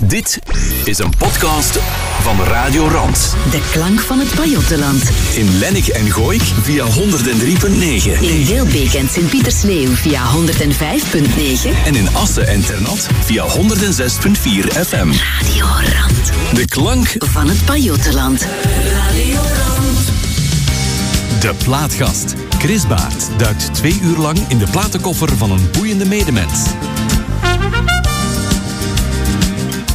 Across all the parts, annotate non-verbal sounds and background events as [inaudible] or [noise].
Dit is een podcast van Radio Rand. De klank van het Pajottenland. In Lennik en Gooik via 103.9. In Wilbeek en Sint-Pietersleeuw via 105.9. En in Assen en Ternat via 106.4 FM. Radio Rand. De klank Van het Pajottenland. Radio Rand. De Plaatgast. Chris Baert duikt twee uur lang in de platenkoffer van een boeiende medemens.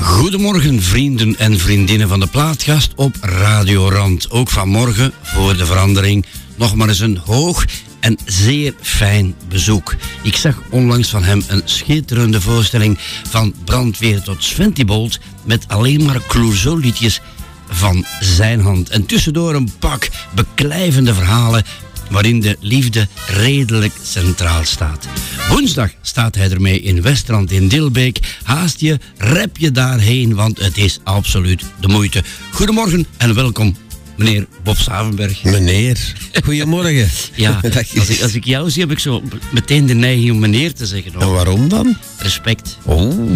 Goedemorgen vrienden en vriendinnen van de Plaatgast op Radio Rand. Ook vanmorgen voor de verandering nog maar eens een hoog en zeer fijn bezoek. Ik zag onlangs van hem een schitterende voorstelling van brandweer tot Sventibold met alleen maar Clouseau-liedjes van zijn hand. En tussendoor een pak beklijvende verhalen waarin de liefde redelijk centraal staat. Woensdag staat hij ermee in Westrand in Dilbeek. Haast je, rep je daarheen, want het is absoluut de moeite. Goedemorgen en welkom, meneer Bob Savenberg. Meneer, goedemorgen. [laughs] Ja, als ik, als ik jou zie, heb ik zo meteen de neiging om meneer te zeggen. En hoor. waarom dan? Respect. Oh,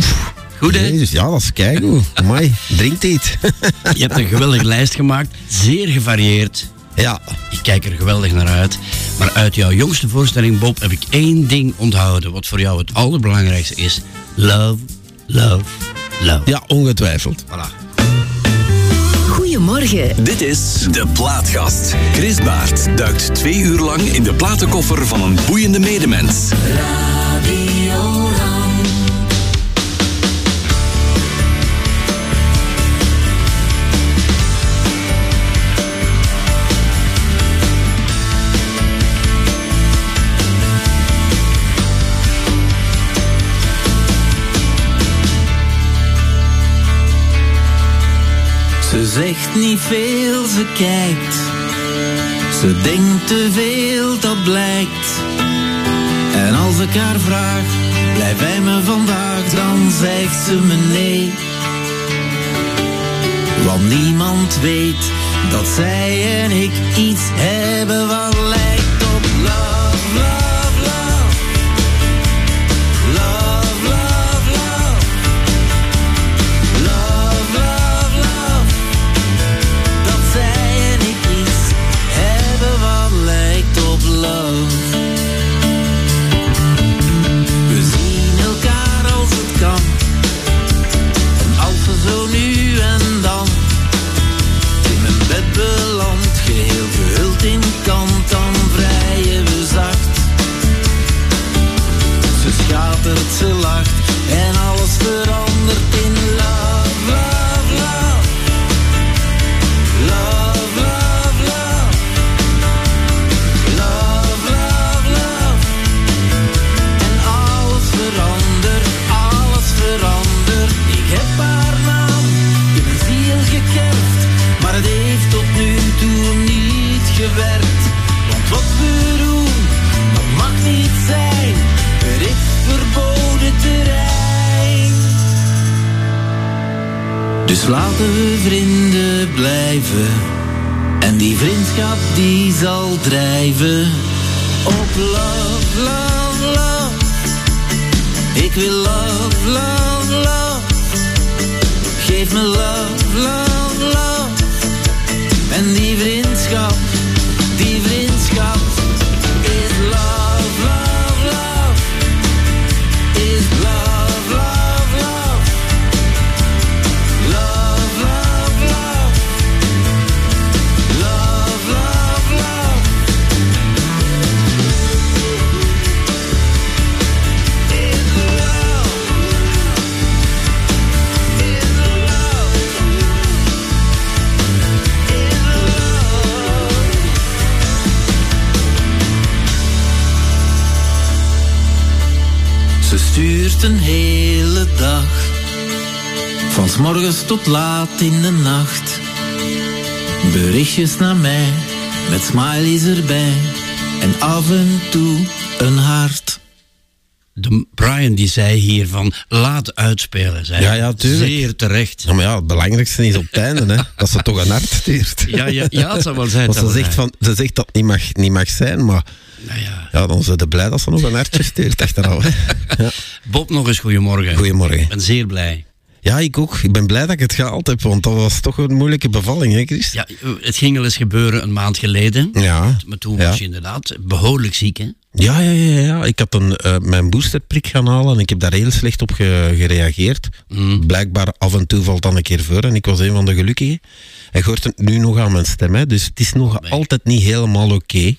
Goed, hè? Jezus, ja, dat is keigoed. [laughs] Amai, drinkt iets. Je hebt een geweldige lijst gemaakt, zeer gevarieerd. Ja, Ik kijk er geweldig naar uit. Maar uit jouw jongste voorstelling, Bob, heb ik één ding onthouden. Wat voor jou het allerbelangrijkste is. Love, love, love. ja, ongetwijfeld. Voilà. Goedemorgen. Dit is De Plaatgast. Chris Baert duikt twee uur lang in de platenkoffer van een boeiende medemens. Zegt niet veel, ze kijkt. Ze denkt te veel, dat blijkt. En als ik haar vraag, blijf bij me vandaag, dan zegt ze me nee. Want niemand weet dat zij en ik iets hebben wat Dus laten we vrienden blijven. En die vriendschap die zal drijven op love, love, love. Ik wil love, love, love. Geef me love, love, love. En die vriendschap, een hele dag. Van 's morgens tot laat in de nacht. Berichtjes naar mij, met smileys erbij. En af en toe een hart. De Brian die zei hier van laat uitspelen. Zei Ja, ja, tuurlijk. Zeer terecht. Ja, maar ja, het belangrijkste is op het einde, hè, dat ze toch een hart stuurt. Ja, ja, ja, het zou wel zijn. Want ze zegt, van, ze zegt dat het niet mag, niet mag zijn, maar. Nou ja. ja, dan zijn ze blij dat ze nog een hartje stuurt achteraf. Hè. [laughs] Ja. Bob, nog eens goedemorgen. Goedemorgen. Ik ben zeer blij. Ja, ik ook. Ik ben blij dat ik het gehaald heb, want dat was toch een moeilijke bevalling, hè, Chris? Ja, het ging al eens gebeuren een maand geleden. Ja. Maar toen Ja. was je inderdaad behoorlijk ziek, hè? Ja, ja, ja, ja. Ik had een, eh, mijn boosterprik gaan halen en ik heb daar heel slecht op ge- gereageerd. Mm. Blijkbaar af en toe valt dan een keer voor en ik was een van de gelukkigen. En je hoort het nu nog aan mijn stem, hè. dus het is nog Nee. altijd niet helemaal oké.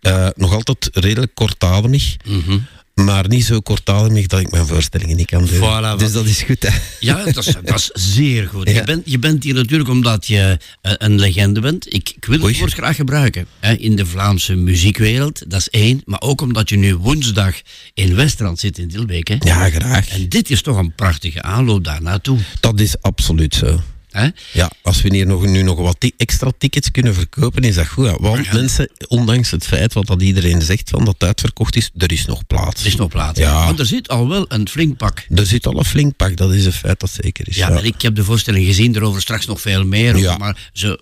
Eh, nog altijd redelijk kortademig, Mhm. maar niet zo kortademig dat ik mijn voorstellingen niet kan doen. Voilà, dus dat is goed, hè. Ja, dat is, dat is zeer goed. Ja. Je, bent, je bent hier natuurlijk omdat je eh, een legende bent. Ik, ik wil het woord graag gebruiken. Hè, in de Vlaamse muziekwereld, dat is één. Maar ook omdat je nu woensdag in Westerland zit in Dilbeek. Hè. Ja, graag. En dit is toch een prachtige aanloop daar naartoe. Dat is absoluut zo. Hè? Ja, als we hier nog, nu nog wat extra tickets kunnen verkopen, is dat goed. hè. Want Ja. mensen, ondanks het feit wat dat iedereen zegt van dat het uitverkocht is, er is nog plaats. Er is nog plaats. Ja. Want er zit al wel een flink pak. Er zit al een flink pak, dat is een feit dat zeker is. Ja, ik heb de voorstelling gezien, erover straks nog veel meer. Ja. Maar ze,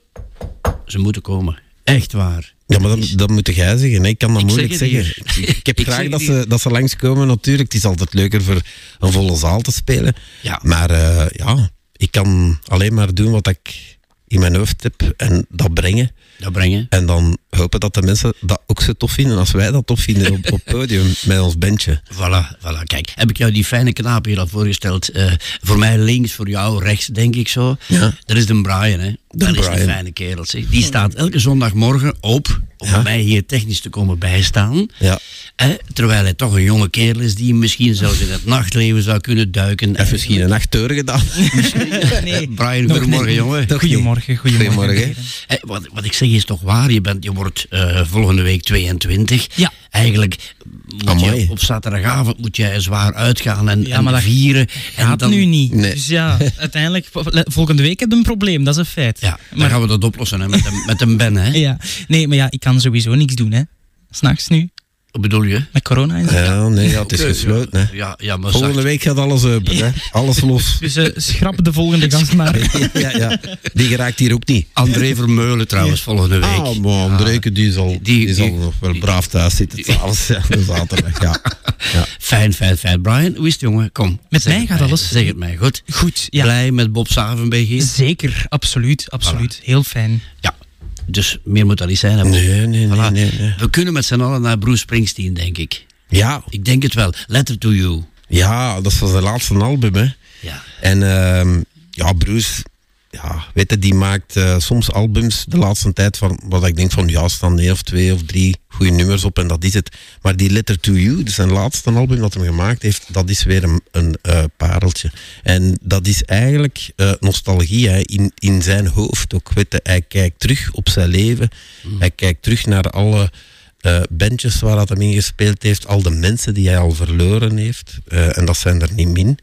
ze moeten komen. Echt waar. Ja, maar dat, dat moet jij zeggen. Ik kan dat Ik moeilijk zeg zeggen. [laughs] Ik, heb Ik graag zeg dat ze, dat ze langskomen natuurlijk. Het is altijd leuker voor een volle zaal te spelen. Ja. Maar eh, ja, ik kan alleen maar doen wat ik in mijn hoofd heb en dat brengen. Dat brengen. En dan hopen dat de mensen dat ook zo tof vinden als wij dat tof vinden op, op podium met ons bandje. Voilà, voilà. Kijk, heb ik jou die fijne knaap hier al voorgesteld. Eh, voor mij links, voor jou rechts, denk ik zo. Ja. Dat is de Brian, hè. dat is een fijne kerel, zeg. Die staat elke zondagmorgen op om Ja. mij hier technisch te komen bijstaan. Ja. Terwijl hij toch een jonge kerel is die misschien zelfs in het nachtleven zou kunnen duiken. Heeft misschien een achteur gedaan. [laughs] Nee. Brian, Nog goedemorgen, jongen. Toch Goedemorgen, goedemorgen. Goedemorgen. Eh, wat, wat ik zeg is toch waar. Je, bent, je wordt eh, volgende week 22. Ja. Eigenlijk moet je op zaterdagavond moet jij zwaar uitgaan en, Ja, en maar vieren. En Gaat dan, nu niet. Nee. Dus ja, [laughs] uiteindelijk, vo- volgende week heb je een probleem, dat is een feit. Ja, dan maar, gaan we dat oplossen hè, met, een, met een ben. Hè? [laughs] ja. Nee, maar ja, ik kan sowieso niks doen, hè. S'nachts nu, Wat bedoel je? met corona en zo. Ja, nee, ja, het is gesloten. Hè. Ja, ja maar Volgende zacht. week gaat alles open. Hè. Alles los. [laughs] Dus eh, schrap de volgende [laughs] gast maar. ja, ja. Die geraakt hier ook niet. André Vermeulen trouwens volgende week. Ah, maar die zal, die, Die- zal die- nog wel braaf thuis zitten s'avonds. Ja, de zaterdag, ja. ja. [laughs] Fijn, fijn, fijn. Brian, hoe is het jongen? Kom. Met mij gaat alles- Zeg het mij, goed. Goed, ja. Blij met Bob Savenbeek hier? Zeker, absoluut, absoluut. Heel fijn. Ja. Dus meer moet dat niet zijn. hè. Nee, nee, nee, Voilà. nee, nee. We kunnen met z'n allen naar Bruce Springsteen, denk ik. Ja, Ik denk het wel. Letter to you. ja, dat was zijn laatste album. Hè. Ja. En ehm, ja, Bruce, ja, weet je, die maakt eh, soms albums de laatste tijd van wat ik denk van ja, staan één of twee of drie goede nummers op en dat is het. Maar die Letter to You, dus zijn laatste album dat hij gemaakt heeft, dat is weer een, een eh, pareltje. En dat is eigenlijk eh, nostalgie hè, in, in zijn hoofd ook. Weet je, hij kijkt terug op zijn leven, hij kijkt terug naar alle eh bandjes waar dat hem in gespeeld heeft, al de mensen die hij al verloren heeft. en dat zijn er niet min.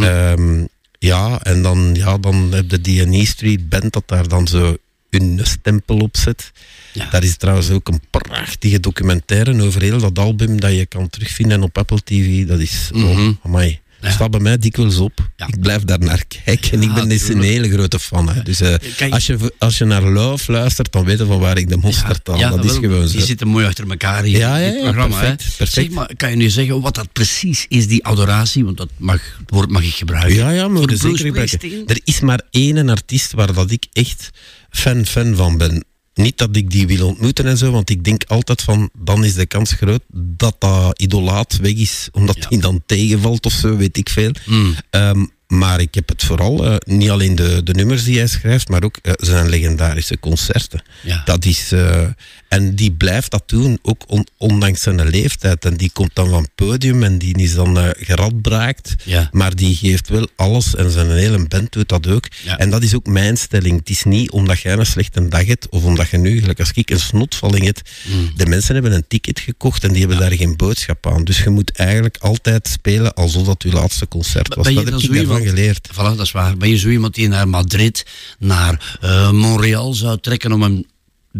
Ehm, ja, en dan, ja, dan heb je die E Street Band dat daar dan zo hun stempel op zet. Ja. Daar is trouwens ook een prachtige documentaire over heel dat album dat je kan terugvinden op Apple TV. Dat is, Mhm. oh, amai. Ja. Staat bij mij dikwijls op. Ja. Ik blijf daar naar kijken. En Ja, ik ben dus een hele grote fan. Hè. Dus eh, Kijk- als, je, als je naar Love luistert, dan weet je van waar ik de mosterd haal. dat is gewoon Die zitten mooi achter elkaar hier Ja, in dit ja, programma. perfect, hè. perfect. Zeg maar, kan je nu zeggen wat dat precies is, die adoratie? Want dat mag, het woord mag ik gebruiken. Ja, ja, maar Voor zeker gebruiken. Er is maar één artiest waar dat ik echt fan, fan van ben. Niet dat ik die wil ontmoeten en zo, want ik denk altijd van, dan is de kans groot dat dat idolaat weg is, omdat Ja. hij dan tegenvalt of zo, weet ik veel. Mm. Ehm, maar ik heb het vooral, eh, niet alleen de, de nummers die hij schrijft, maar ook eh, zijn legendarische concerten. Ja. Dat is, eh, en die blijft dat doen, ook on- ondanks zijn leeftijd. En die komt dan van het podium en die is dan eh, geradbraakt. Ja. Maar die geeft wel alles en zijn hele band doet dat ook. Ja. En dat is ook mijn stelling. Het is niet omdat jij een slechte dag hebt of omdat je nu, gelijk als ik, een snotvalling hebt. Mm. De mensen hebben een ticket gekocht en die hebben daar geen boodschap aan. Dus je moet eigenlijk altijd spelen alsof dat je laatste concert was. Ben Dat heb ik daarvan iemand- geleerd. Voilà, dat is waar. Ben je zo iemand die naar Madrid, naar eh, Montreal zou trekken om hem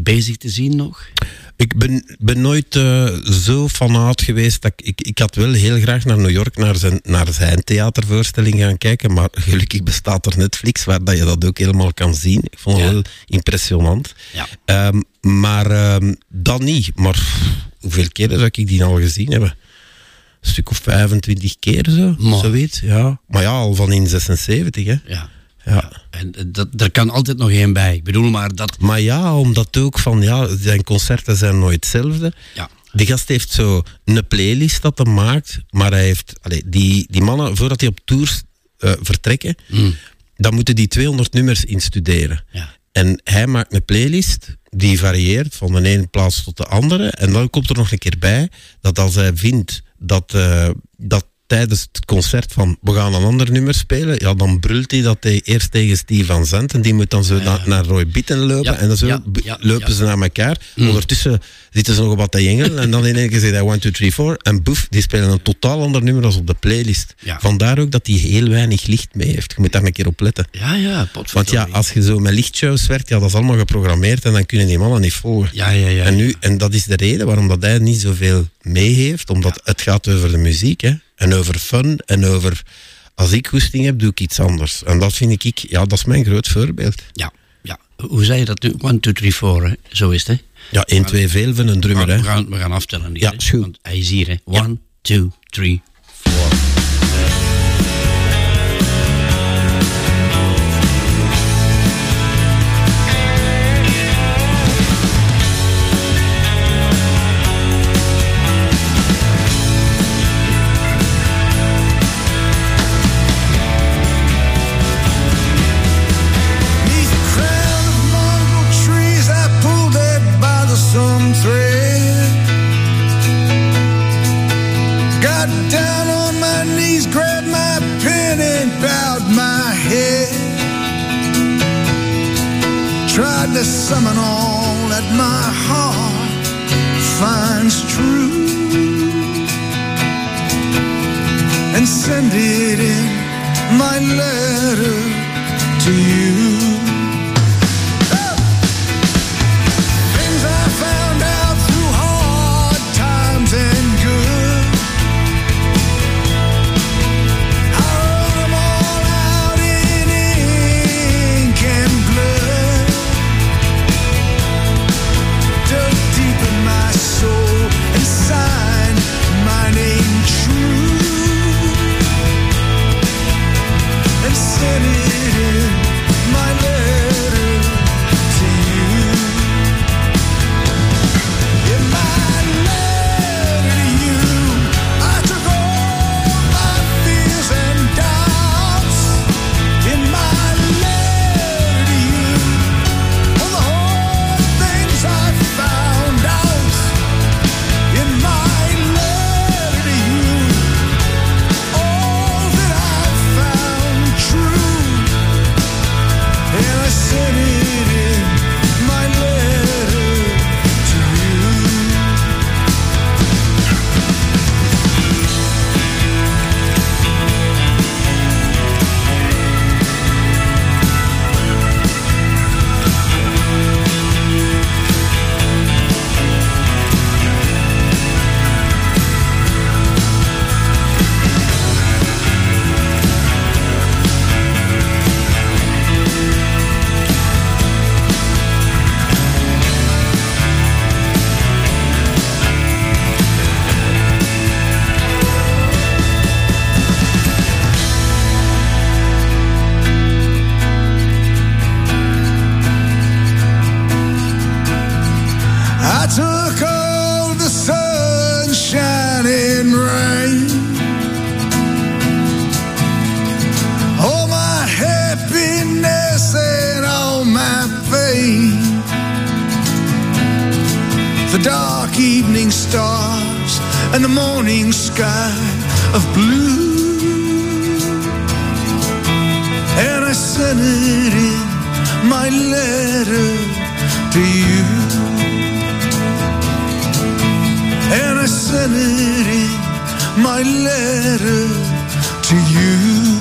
bezig te zien nog? Ik ben, ben nooit eh, zo fanaat geweest. Dat ik, ik, ik had wel heel graag naar New York, naar zijn, naar zijn theatervoorstelling gaan kijken. Maar gelukkig bestaat er Netflix, waar dat je dat ook helemaal kan zien. Ik vond het Ja. wel impressionant. Ja. Ehm, maar dat niet. Maar hoeveel keren zou ik die al gezien hebben? stuk of 25 keer zo. Maar. Zoiets, ja. Maar ja, al van in 76, hè. Ja. Ja. En eh, dat, er kan altijd nog één bij. Ik bedoel maar dat... Maar ja, omdat ook van, ja, zijn concerten zijn nooit hetzelfde. Ja. De gast heeft zo een playlist dat hij maakt, maar hij heeft, allee, die, die mannen, voordat die op tours eh, vertrekken, dan moeten die 200 nummers instuderen. Ja. En hij maakt een playlist die varieert van de ene plaats tot de andere. En dan komt er nog een keer bij dat als hij vindt dat, eh, dat tijdens het concert van we gaan een ander nummer spelen, ja, dan brult hij dat hij eerst tegen Steve van Zandt en die moet dan zo na- naar Roy Bitten lopen Ja, en dan zo ja, b- ja, lopen ze naar elkaar. Ondertussen zitten ze nog op wat te jengelen en dan in één keer zegt hij 1, 2, 3, 4 en boef, die spelen een totaal ander nummer als op de playlist. Vandaar ook dat hij heel weinig licht mee heeft. Je moet daar een keer op letten. Ja, ja, Want ja, als je zo met lichtshows werkt, ja, dat is allemaal geprogrammeerd en dan kunnen die mannen niet volgen. Ja, ja, ja. En, nu, en dat is de reden waarom dat hij niet zoveel mee heeft, omdat het gaat over de muziek hè, en over fun en over als ik goesting heb, doe ik iets anders. En dat vind ik, ja, dat is mijn groot voorbeeld. Ja, ja. Hoe zei je dat nu? 1, 2, 3, 4, hè? Zo is het, hè? Ja, 1, 2, veel van een drummer. Hè. we gaan, we gaan aftellen hier, Ja, hè? Want hij is hier, hè? 1, 2, 3, 4. Neath the dark evening stars and the morning sky of blue, and I sent it in my letter to you. And I sent it in my letter to you.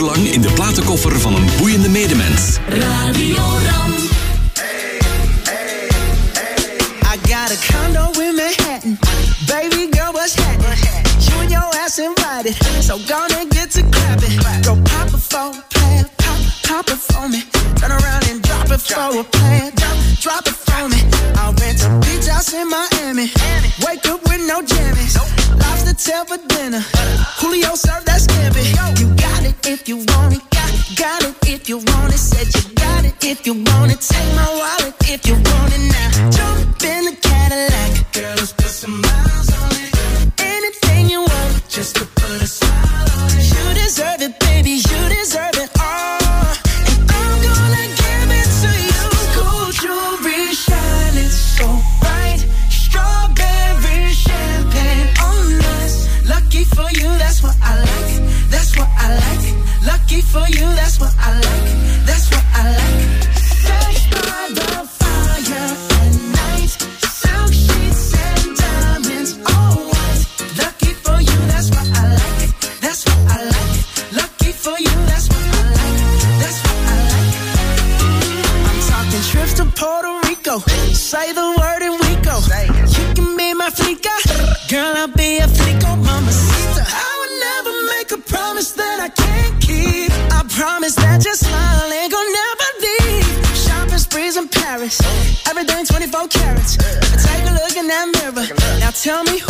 Lang in de platenkoffer van een boeiende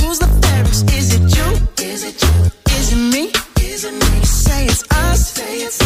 who's the fairest. Is it you? Is it you? Is it me? Is it me? Say it's us. Say it's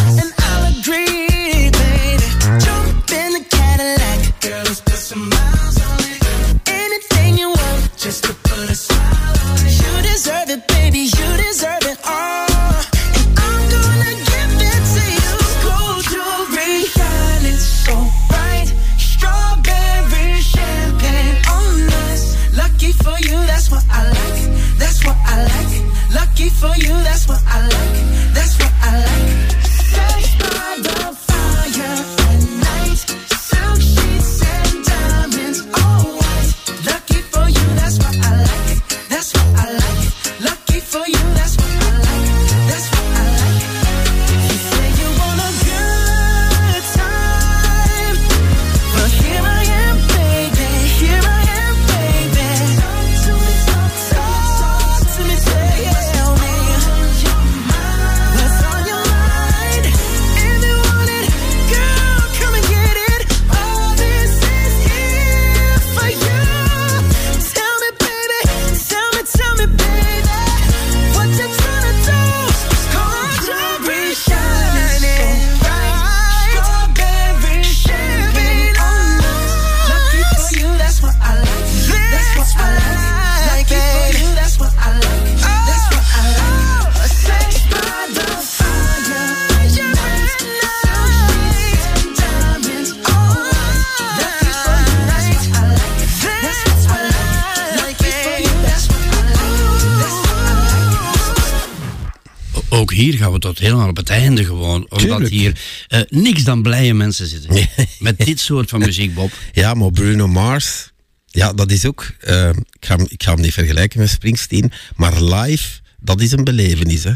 einde gewoon. Omdat Tuurlijk. hier eh, niks dan blije mensen zitten. Met dit soort van muziek, Bob. [laughs] Ja, maar Bruno Mars, ja, dat is ook. eh, ik, ga, hem- ik ga hem niet vergelijken met Springsteen, maar live, dat is een belevenis. Hè.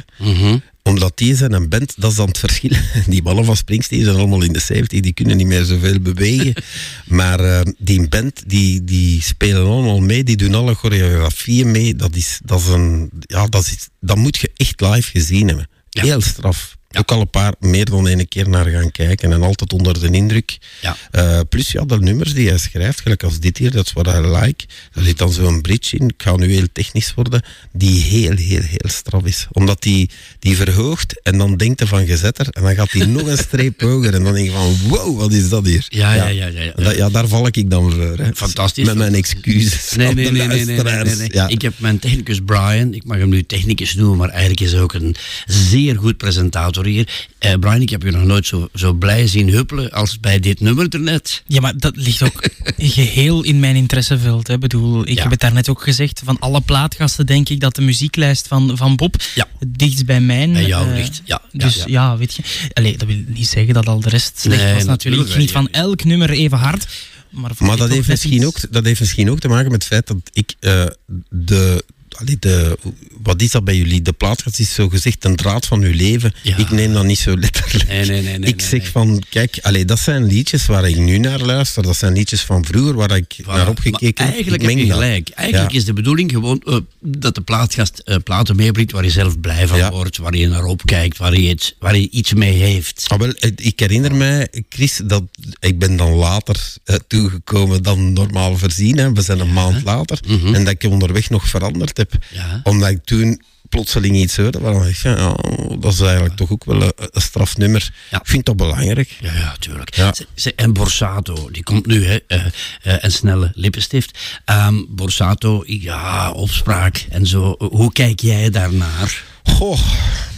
Omdat die zijn een band, dat is dan het verschil. [laughs] Die ballen van Springsteen zijn allemaal in de 70, die kunnen niet meer zoveel bewegen. [laughs] maar eh, die band, die, die spelen allemaal mee, die doen alle choreografieën mee. Dat, is, dat, is een, ja, dat, is, dat moet je echt live gezien hebben. Ja. Heel straf. Ook al een paar, meer dan één keer naar gaan kijken en altijd onder de indruk. Ja. Eh, plus ja, de nummers die hij schrijft, gelijk als dit hier, dat is wat I like. Daar zit dan zo'n bridge in, ik ga nu heel technisch worden, die heel, heel, heel straf is. Omdat die, die verhoogt en dan denkt hij van gezetter en dan gaat hij [laughs] nog een streep hoger en dan denk je van wow, wat is dat hier? Ja, ja, ja, ja, ja. Dat- daar val ik dan voor. Hè. Fantastisch. Met mijn excuses. Nee, nee, nee, nee, nee, nee, nee. Ik heb mijn technicus Brian, ik mag hem nu technicus noemen, maar eigenlijk is hij ook een zeer goed presentator hier. Eh, Brian, ik heb je nog nooit zo, zo blij zien huppelen als bij dit nummer er net. Ja, maar dat ligt ook [laughs] geheel in mijn interesseveld. Hè. Ik bedoel, ik Ja. heb het daarnet ook gezegd. Van alle plaatgasten denk ik dat de muzieklijst van, van Bob Ja. het dichtst bij mijn... Bij jou eh, ligt, ja, Dus ja. ja, weet je. Allee, dat wil niet zeggen dat al de rest slecht Nee, was natuurlijk. Ik geniet van elk nummer even hard. Maar, dat heeft, misschien iets- ook, dat heeft misschien ook te maken met het feit dat ik eh, de, allee, de wat is dat bij jullie? De plaatskast is zo gezegd een draad van uw leven. Ja. Ik neem dat niet zo letterlijk. Nee, nee, nee, nee, ik zeg van, kijk, allee, dat zijn liedjes waar ik nu naar luister. Dat zijn liedjes van vroeger waar ik Voilà. naar opgekeken Maar Eigenlijk heb je gelijk. Eigenlijk Ja. is de bedoeling gewoon eh, dat de plaatgast eh, platen meebrengt waar je zelf blij van Ja. wordt, waar je naar opkijkt, waar je, iets, waar je iets mee heeft. Ah, wel, ik herinner mij, Chris, dat ik ben dan later eh, toegekomen dan normaal voorzien. Hè. We zijn een maand later. En dat ik onderweg nog veranderd heb. Ja. Omdat ik toen plotseling iets hoorde waarvan ik ja, dat is eigenlijk toch ook wel een, een strafnummer. Ja. Ik vind dat belangrijk. Ja, ja, tuurlijk. Ja. Ze- ze- en Borsato, die komt nu, hè, eh, eh, een snelle lippenstift. Ehm, Borsato, ja, opspraak en zo. Hoe kijk jij daarnaar? Goh,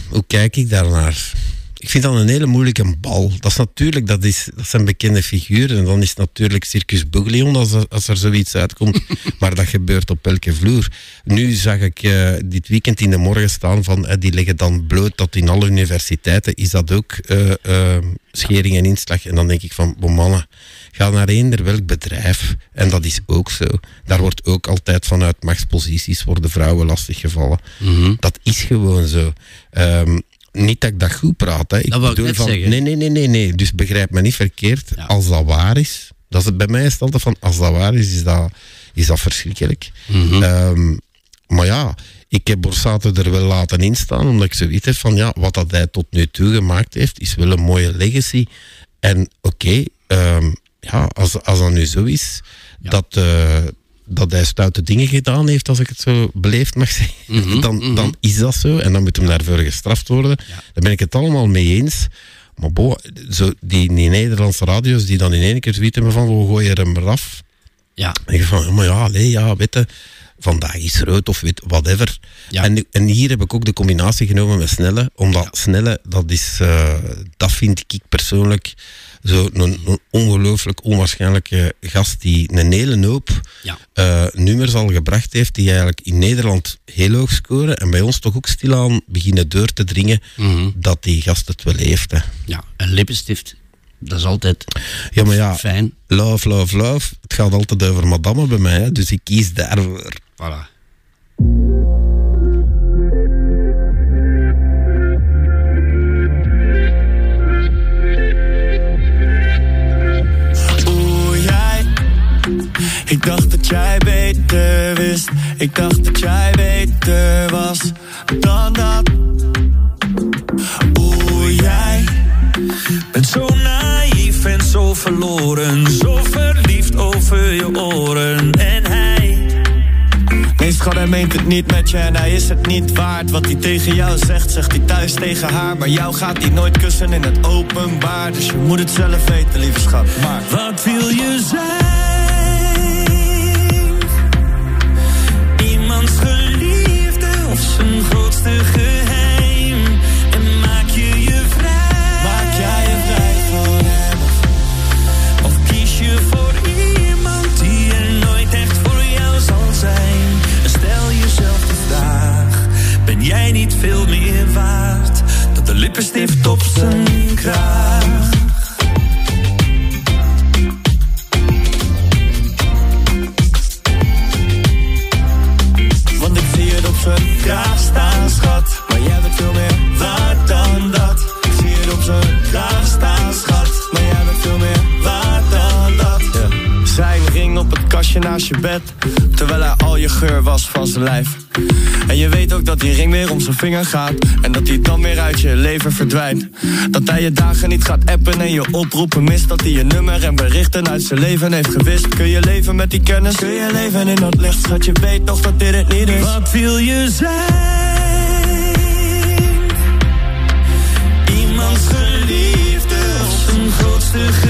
hoe kijk ik daarnaar? Ik vind dat een hele moeilijke bal. Dat is natuurlijk, dat, is, dat zijn bekende figuren. En dan is natuurlijk Circus Buglion als er, als er zoiets uitkomt. [laughs] maar dat gebeurt op elke vloer. Nu zag ik eh, dit weekend in de morgen staan van, eh, die leggen dan bloot dat in alle universiteiten is dat ook eh, schering en inslag. En dan denk ik van, bon mannen, ga naar eender welk bedrijf. En dat is ook zo. Daar wordt ook altijd vanuit machtsposities worden vrouwen lastiggevallen. Dat is gewoon zo. Ehm, niet dat ik dat goed praat. Hè. Ik Dat ik van, zeggen. Nee, nee, nee, nee, nee. Dus begrijp me niet verkeerd. Ja. Als dat waar is, dat is het, bij mij is het altijd van, als dat waar is, is dat, is dat verschrikkelijk. Mhm. Ehm, maar ja, ik heb Borsato er wel laten instaan, omdat ik zoiets heb van, ja, wat dat hij tot nu toe gemaakt heeft, is wel een mooie legacy. En oké, ehm, ja, als, als dat nu zo is, dat, eh, dat hij stoute dingen gedaan heeft, als ik het zo beleefd mag zeggen, Mhm, [laughs] dan, dan is dat zo. En dan moet hem daarvoor gestraft worden. Daar ben ik het allemaal mee eens. Maar bo, zo die, die Nederlandse radio's die dan in één keer zoiets hebben van, we gooien hem eraf. Ja, denk je van, maar ja, nee, ja, weet je, vandaag is rood of weet, whatever. Ja. En, en hier heb ik ook de combinatie genomen met Snelle, omdat Snelle, dat is, eh, dat vind ik persoonlijk zo een, een ongelooflijk onwaarschijnlijke gast die een hele hoop ja. eh, nummers al gebracht heeft die eigenlijk in Nederland heel hoog scoren en bij ons toch ook stilaan beginnen door te dringen Mhm. dat die gast het wel heeft. Hè. ja. Een lippenstift, dat is altijd Ja, maar ja, fijn. love, love, love, het gaat altijd over madame bij mij, hè, dus ik kies daarvoor. Voilà. Ik dacht dat jij beter wist. Ik dacht dat jij beter was dan dat. Oeh, jij. Bent zo naïef en zo verloren. Zo verliefd over je oren. En hij. Nee, schat, hij meent het niet met je en hij is het niet waard. Wat hij tegen jou zegt, zegt hij thuis tegen haar. Maar jou gaat hij nooit kussen in het openbaar. Dus je moet het zelf weten, lieve schat. Maar wat wil je zijn? Grootste geheim? En maak je je vrij? Maak jij je vrij voor hem? Of kies je voor iemand die er nooit echt voor jou zal zijn? En stel jezelf de vraag: ben jij niet veel meer waard dan de lippenstift op zijn kraag? Want Terwijl hij al je geur was van zijn lijf. En je weet ook dat die ring weer om zijn vinger gaat. En dat hij dan weer uit je leven verdwijnt. Dat hij je dagen niet gaat appen en je oproepen mist. Dat hij je nummer en berichten uit zijn leven heeft gewist. Kun je leven met die kennis? Kun je leven in dat licht? Schat, je weet nog dat dit het niet is. Wat wil je zijn? Iemands geliefde of zijn grootste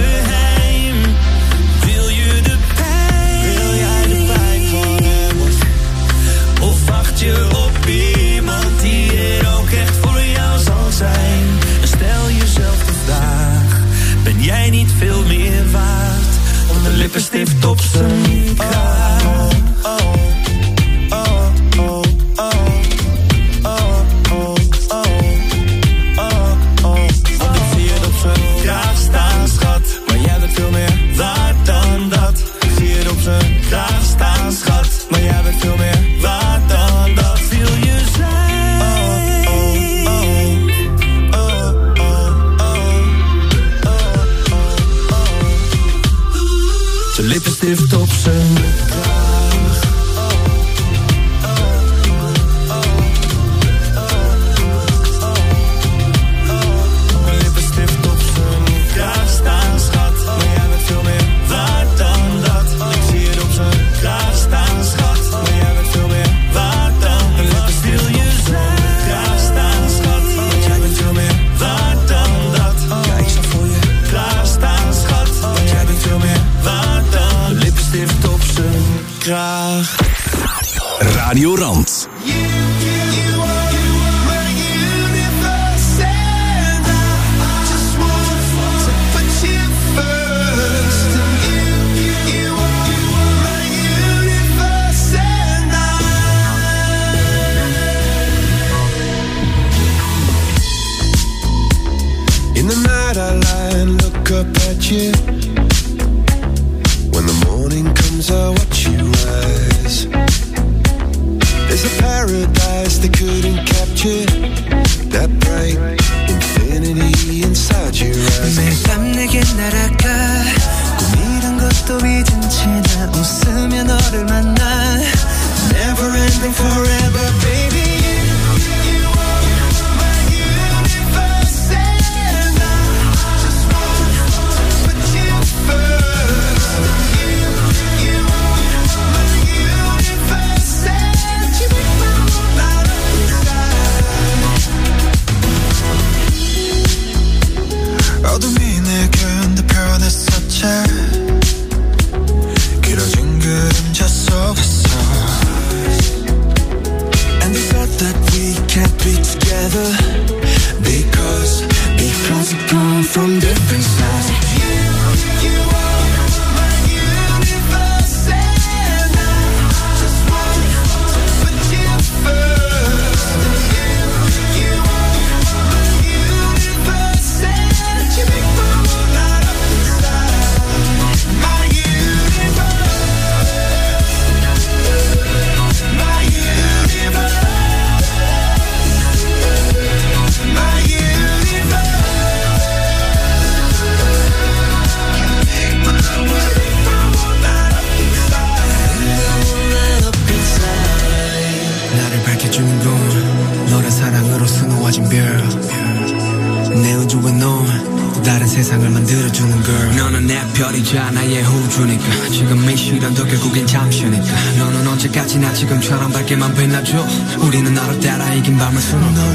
날개만 빛나죠 우리는 나를 따라 이긴 밤을 수놓아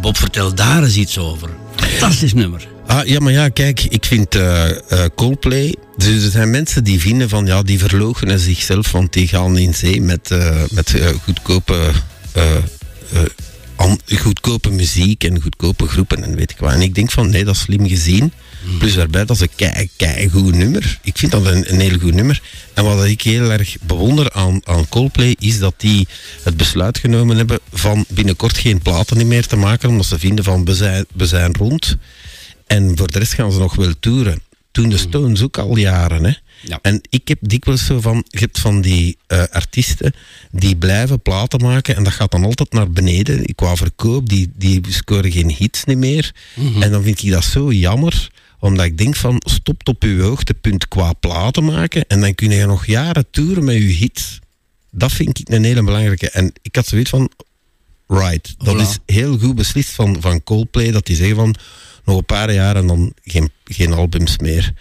Bob, vertel daar eens iets over. Fantastisch nummer. Ah, ja, maar ja, kijk, ik vind eh, Coldplay... Dus er zijn mensen die vinden van, ja, die verloochenen zichzelf, want die gaan in zee met, eh, met goedkope... goedkope muziek en goedkope groepen en weet ik wat. En ik denk van, nee, dat is slim gezien. Plus daarbij, dat is een kei, kei goed nummer. Ik vind dat een, een heel goed nummer. En wat ik heel erg bewonder aan, aan Coldplay, is dat die het besluit genomen hebben van binnenkort geen platen meer te maken, omdat ze vinden van, we zijn, we zijn rond. En voor de rest gaan ze nog wel toeren. Toen de Stones ook al jaren. Hè. Ja. En ik heb dikwijls zo van, je hebt van die eh, artiesten die blijven platen maken en dat gaat dan altijd naar beneden. Qua verkoop, die, die scoren geen hits niet meer. En dan vind ik dat zo jammer, omdat ik denk van, stopt op uw hoogtepunt qua platen maken en dan kun je nog jaren toeren met uw hits. Dat vind ik een hele belangrijke. En ik had zoiets van, right, dat is heel goed beslist van, van Coldplay, dat die zeggen van, nog een paar jaar en dan geen, geen albums meer.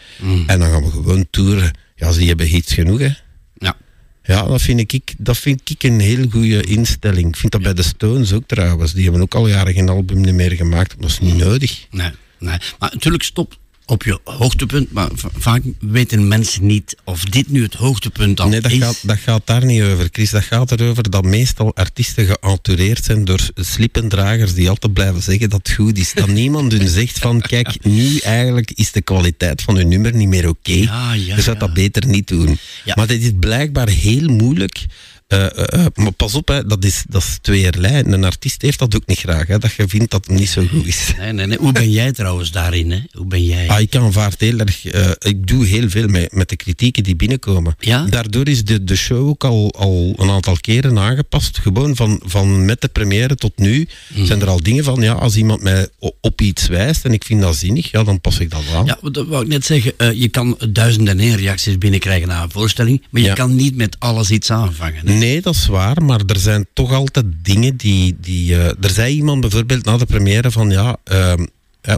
En dan gaan we gewoon toeren. Ja, ze hebben hits genoeg, hè. Ja. Ja, dat vind ik, dat vind ik een heel goede instelling. Ik vind dat bij de Stones ook trouwens. Die hebben ook al jaren geen album meer gemaakt. Dat is niet nodig. Nee, nee. Maar natuurlijk stop op je hoogtepunt, maar va- vaak weten mensen niet of dit nu het hoogtepunt dan Nee, dat is. gaat, dat gaat daar niet over, Chris. Dat gaat erover dat meestal artiesten geentoureerd zijn door slippendragers die altijd blijven zeggen dat het goed is. Dat [laughs] niemand hun zegt van, kijk, nu eigenlijk is de kwaliteit van hun nummer niet meer oké. Ja, ja, Je zou ja. dat beter niet doen. Maar het is blijkbaar heel moeilijk Eh, eh, eh, maar pas op, hè, dat, is, dat is tweeërlei. Een artiest heeft dat ook niet graag, hè, dat je vindt dat het niet zo goed is. Nee, nee, nee. Hoe ben jij trouwens daarin? Hè? Hoe ben jij? Ah, ik aanvaard heel erg. ik doe heel veel met, met de kritieken die binnenkomen. Ja? Daardoor is de, de show ook al, al een aantal keren aangepast. Gewoon van, van met de première tot nu Hmm. zijn er al dingen van, ja, als iemand mij op iets wijst en ik vind dat zinnig, ja, dan pas ik dat aan. Ja, dat wou ik net zeggen. je kan duizenden en reacties binnenkrijgen na een voorstelling, maar je Ja. kan niet met alles iets aanvangen. hè? Nee, dat is waar, maar er zijn toch altijd dingen die... die eh, er zei iemand bijvoorbeeld na de première van ja, ehm,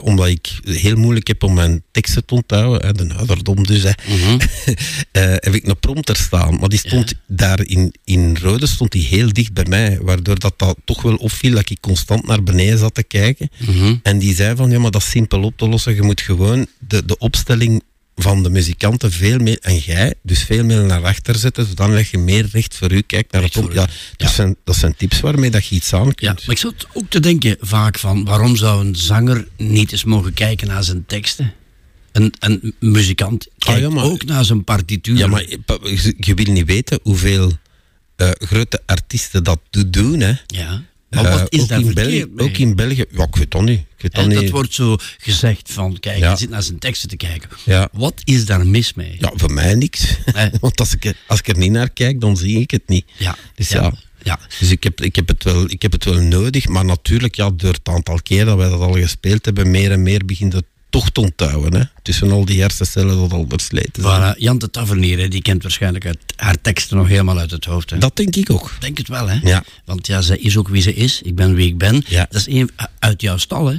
omdat ik heel moeilijk heb om mijn teksten te onthouden, hè, de ouderdom dus, hè, [laughs] eh, heb ik een prompter staan. Maar die stond daar in, in Rode stond die heel dicht bij mij, waardoor dat, dat toch wel opviel dat ik constant naar beneden zat te kijken. En die zei van ja, maar dat is simpel op te lossen. Je moet gewoon de, de opstelling van de muzikanten veel meer, en jij, dus veel meer naar achter zetten, zodat leg je meer recht voor u kijkt naar het op. Ja, dat, Ja. Zijn, dat zijn tips waarmee dat je iets aan Ja, kunt. maar ik zat ook te denken vaak van waarom zou een zanger niet eens mogen kijken naar zijn teksten? Een, een muzikant kijkt ja, maar- ook naar zijn partituur. Ja, maar je, wil niet weten hoeveel eh, grote artiesten dat do- doen. Hè. Ja. Maar Eh, wat is ook daar in België? Ook in België. Ja, ik weet dat niet. Weet dat niet. wordt zo gezegd van, kijk, Ja. hij zit naar zijn teksten te kijken. Ja. Wat is daar mis mee? Ja, voor mij niks. Nee. [laughs] Want als ik, er- als ik er niet naar kijk, dan zie ik het niet. Ja, Dus ja, ja. ja. Dus ik heb, ik, heb het wel, ik heb het wel nodig, maar natuurlijk, ja, door het aantal keer dat wij dat al gespeeld hebben, meer en meer begint het toch te onthouden. Hè? Tussen al die hersencellen dat al versleten zijn. Eh, Jan de Tavernier, hè, die kent waarschijnlijk uit, haar teksten nog helemaal uit het hoofd. Hè? Dat denk ik ook. Denk het wel, hè? Ja. Want ja, zij is ook wie ze is. Ik ben wie ik ben. Ja. Dat is een, uit jouw stal, hè?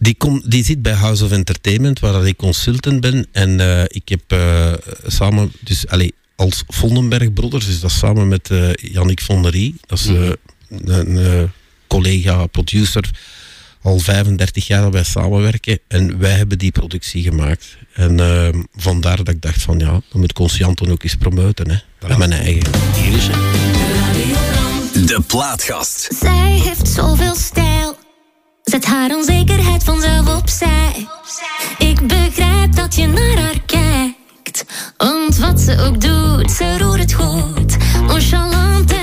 Die, kom, die zit bij House of Entertainment, waar ik consultant ben. En eh, ik heb eh, samen, dus allee, als Vondenberg Brothers, dus dat samen met eh Yannick Vonderie, dat is eh, een eh, collega, producer, al 35 jaar dat wij samenwerken. En wij hebben die productie gemaakt. En eh, vandaar dat ik dacht van ja, dan moet Conscianton ook eens promoten. Hè. Met mijn eigen. Hier is. De plaatkast. Zij heeft zoveel stijl. Zet haar onzekerheid vanzelf opzij. Ik begrijp dat je naar haar kijkt. Want wat ze ook doet, ze roert het goed. Nonchalant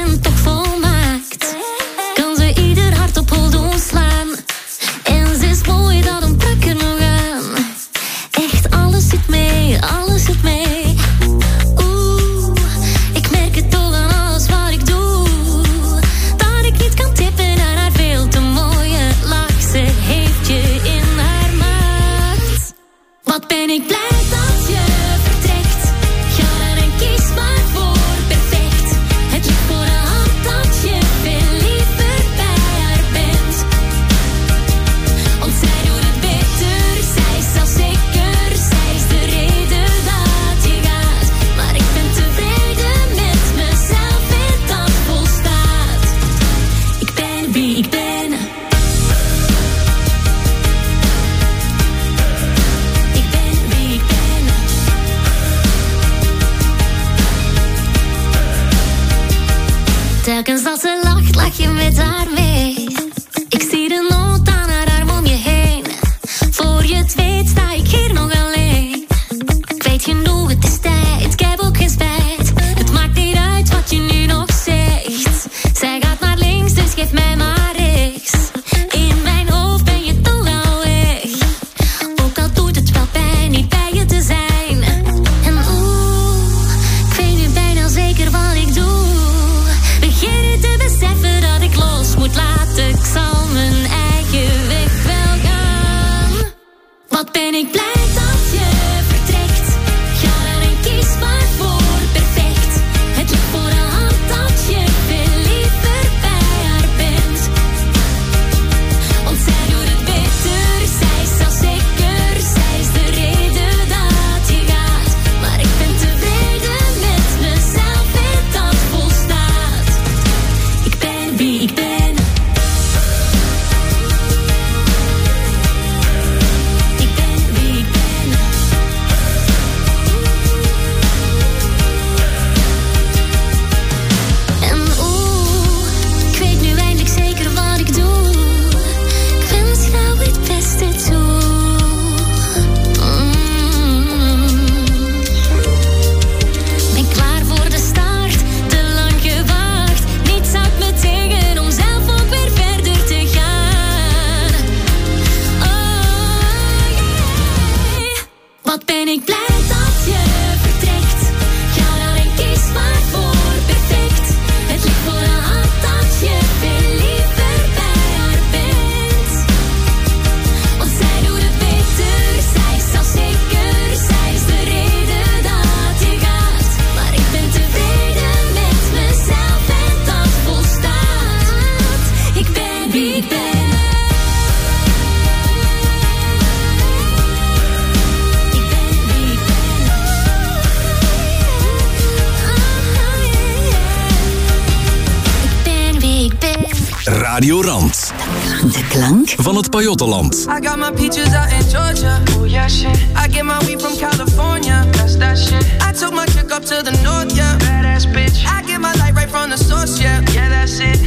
Pajottenland. I got my peaches out in Georgia. Oh yeah, shit. I get my weed from California. That's that shit. I took my chick up to the north, yeah. Badass bitch. I get my light right from the source, yeah. Yeah, that's it.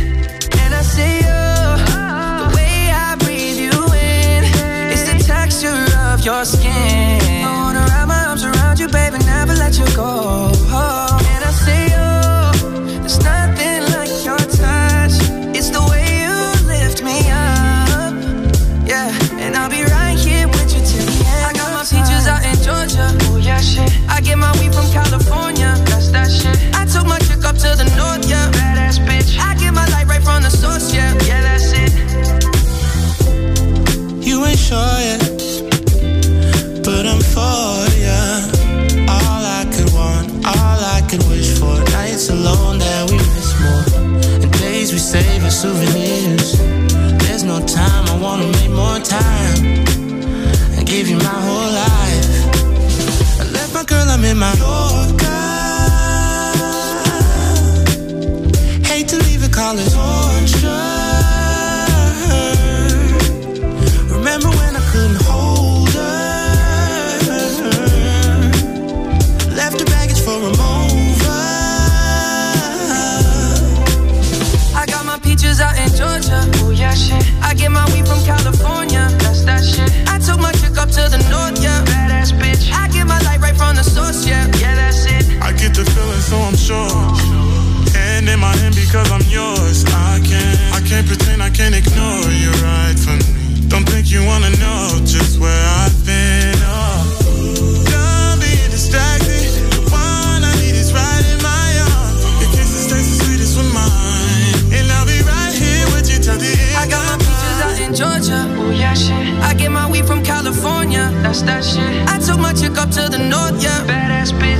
And I see you. The ah. way I breathe you in. It's the texture of your skin. I wanna wrap my arms around you, baby, never let you go. To the north, yeah. Badass bitch. I get my light right from the source, yeah. Yeah, that's it. You ain't sure yet, but I'm for ya. All I could want, all I could wish for. Nights alone that we miss more, and days we save as souvenirs. Call torture. I can't ignore you right from me. Don't think you wanna know just where I've been. Oh. Done being distracted. The one I need is right in my arms. Your kisses taste the sweetest with mine. And I'll be right here with you till the end. I got my peaches out in Georgia. Oh yeah, shit. I get my weed from California. That's that shit. I took my chick up to the north, yeah. Badass bitch.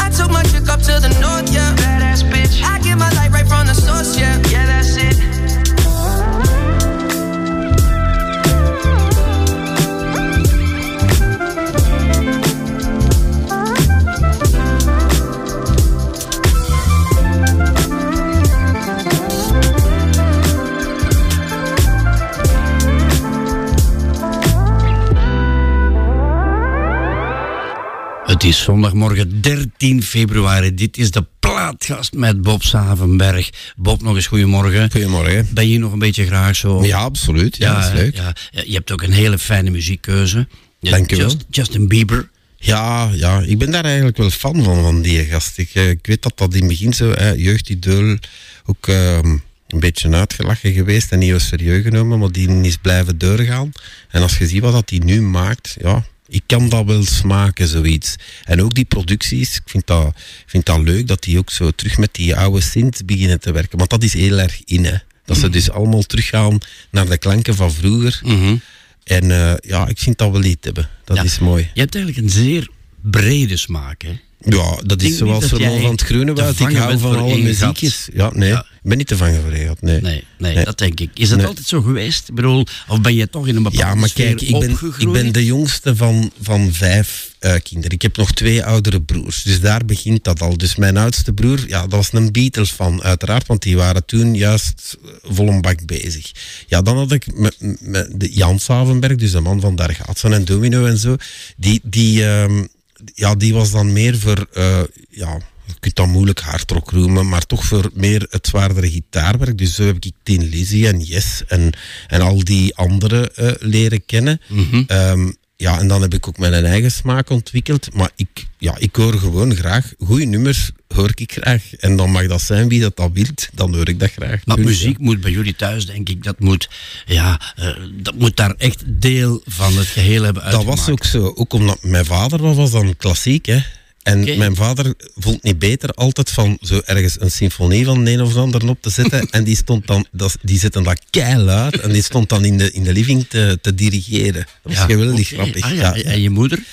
My chick up to the north, yeah. Badass bitch. I get my light right from the source, yeah. Yeah, Het is zondagmorgen 13 februari. Dit is de plaatgast met Bob Savenberg. Bob, nog eens goedemorgen. Goedemorgen. Ben je nog een beetje graag zo? Ja, absoluut. Ja, dat is leuk. Ja, Ja, je hebt ook een hele fijne muziekkeuze. Dank je wel. Just- Justin Bieber. Ja, ja, ik ben daar eigenlijk wel fan van, van die gast. Ik, eh, ik weet dat dat in het begin zo, hè, jeugdidool, ook ehm, een beetje uitgelachen geweest en niet was serieus genomen, maar die is blijven doorgaan. En als je ziet wat dat hij nu maakt, ja, ik kan dat wel smaken, zoiets. En ook die producties, ik vind dat, vind dat leuk dat die ook zo terug met die oude synth beginnen te werken. Want dat is heel erg in, hè. Dat ze dus allemaal teruggaan naar de klanken van vroeger. En eh, ja, ik vind dat wel iets hebben. Dat Ja. is mooi. Je hebt eigenlijk een zeer brede smaak, hè? Ja, dat is zoals dat Ramon van het Groenewoud. te Ik hou van alle muziekjes. Ja, nee. Ja. Ik ben niet te vangen voor nee. Nee, nee, Nee. dat denk ik. Is Nee. altijd zo geweest? Ik bedoel, of ben je toch in een bepaalde Ja, maar kijk, ik ben, ik ben de jongste van, van vijf eh, kinderen. Ik heb nog twee oudere broers. Dus daar begint dat al. Dus mijn oudste broer, ja, dat was een Beatles van, uiteraard. Want die waren toen juist eh, vol een bak bezig. Ja, dan had ik met, met de Jan Savenberg, dus de man van Dargaatsen en Domino en zo. Die, die, ehm, ja, die was dan meer voor, eh, ja, je kunt dat moeilijk hardrock noemen, maar toch voor meer het zwaardere gitaarwerk. Dus zo heb ik Tin Lizzy en Yes en, en al die anderen eh, leren kennen. Ehm, ja, en dan heb ik ook mijn eigen smaak ontwikkeld. Maar ik, ja, ik hoor gewoon graag goede nummers, hoor ik graag. En dan mag dat zijn wie dat, dat wilt, dan hoor ik dat graag. Maar Punt, muziek moet bij jullie thuis, denk ik, dat moet, ja, eh, dat moet daar echt deel van het geheel hebben Dat uitgemaakt. was ook zo. Ook omdat mijn vader was dan klassiek, hè. En mijn vader vond niet beter altijd van zo ergens een symfonie van een of de ander op te zetten. [laughs] en die stond dan, dat, die zette dat keihard en die stond dan in de, in de living te, te dirigeren. Dat was Ja, geweldig grappig. Ah, ja. Ja. En je moeder?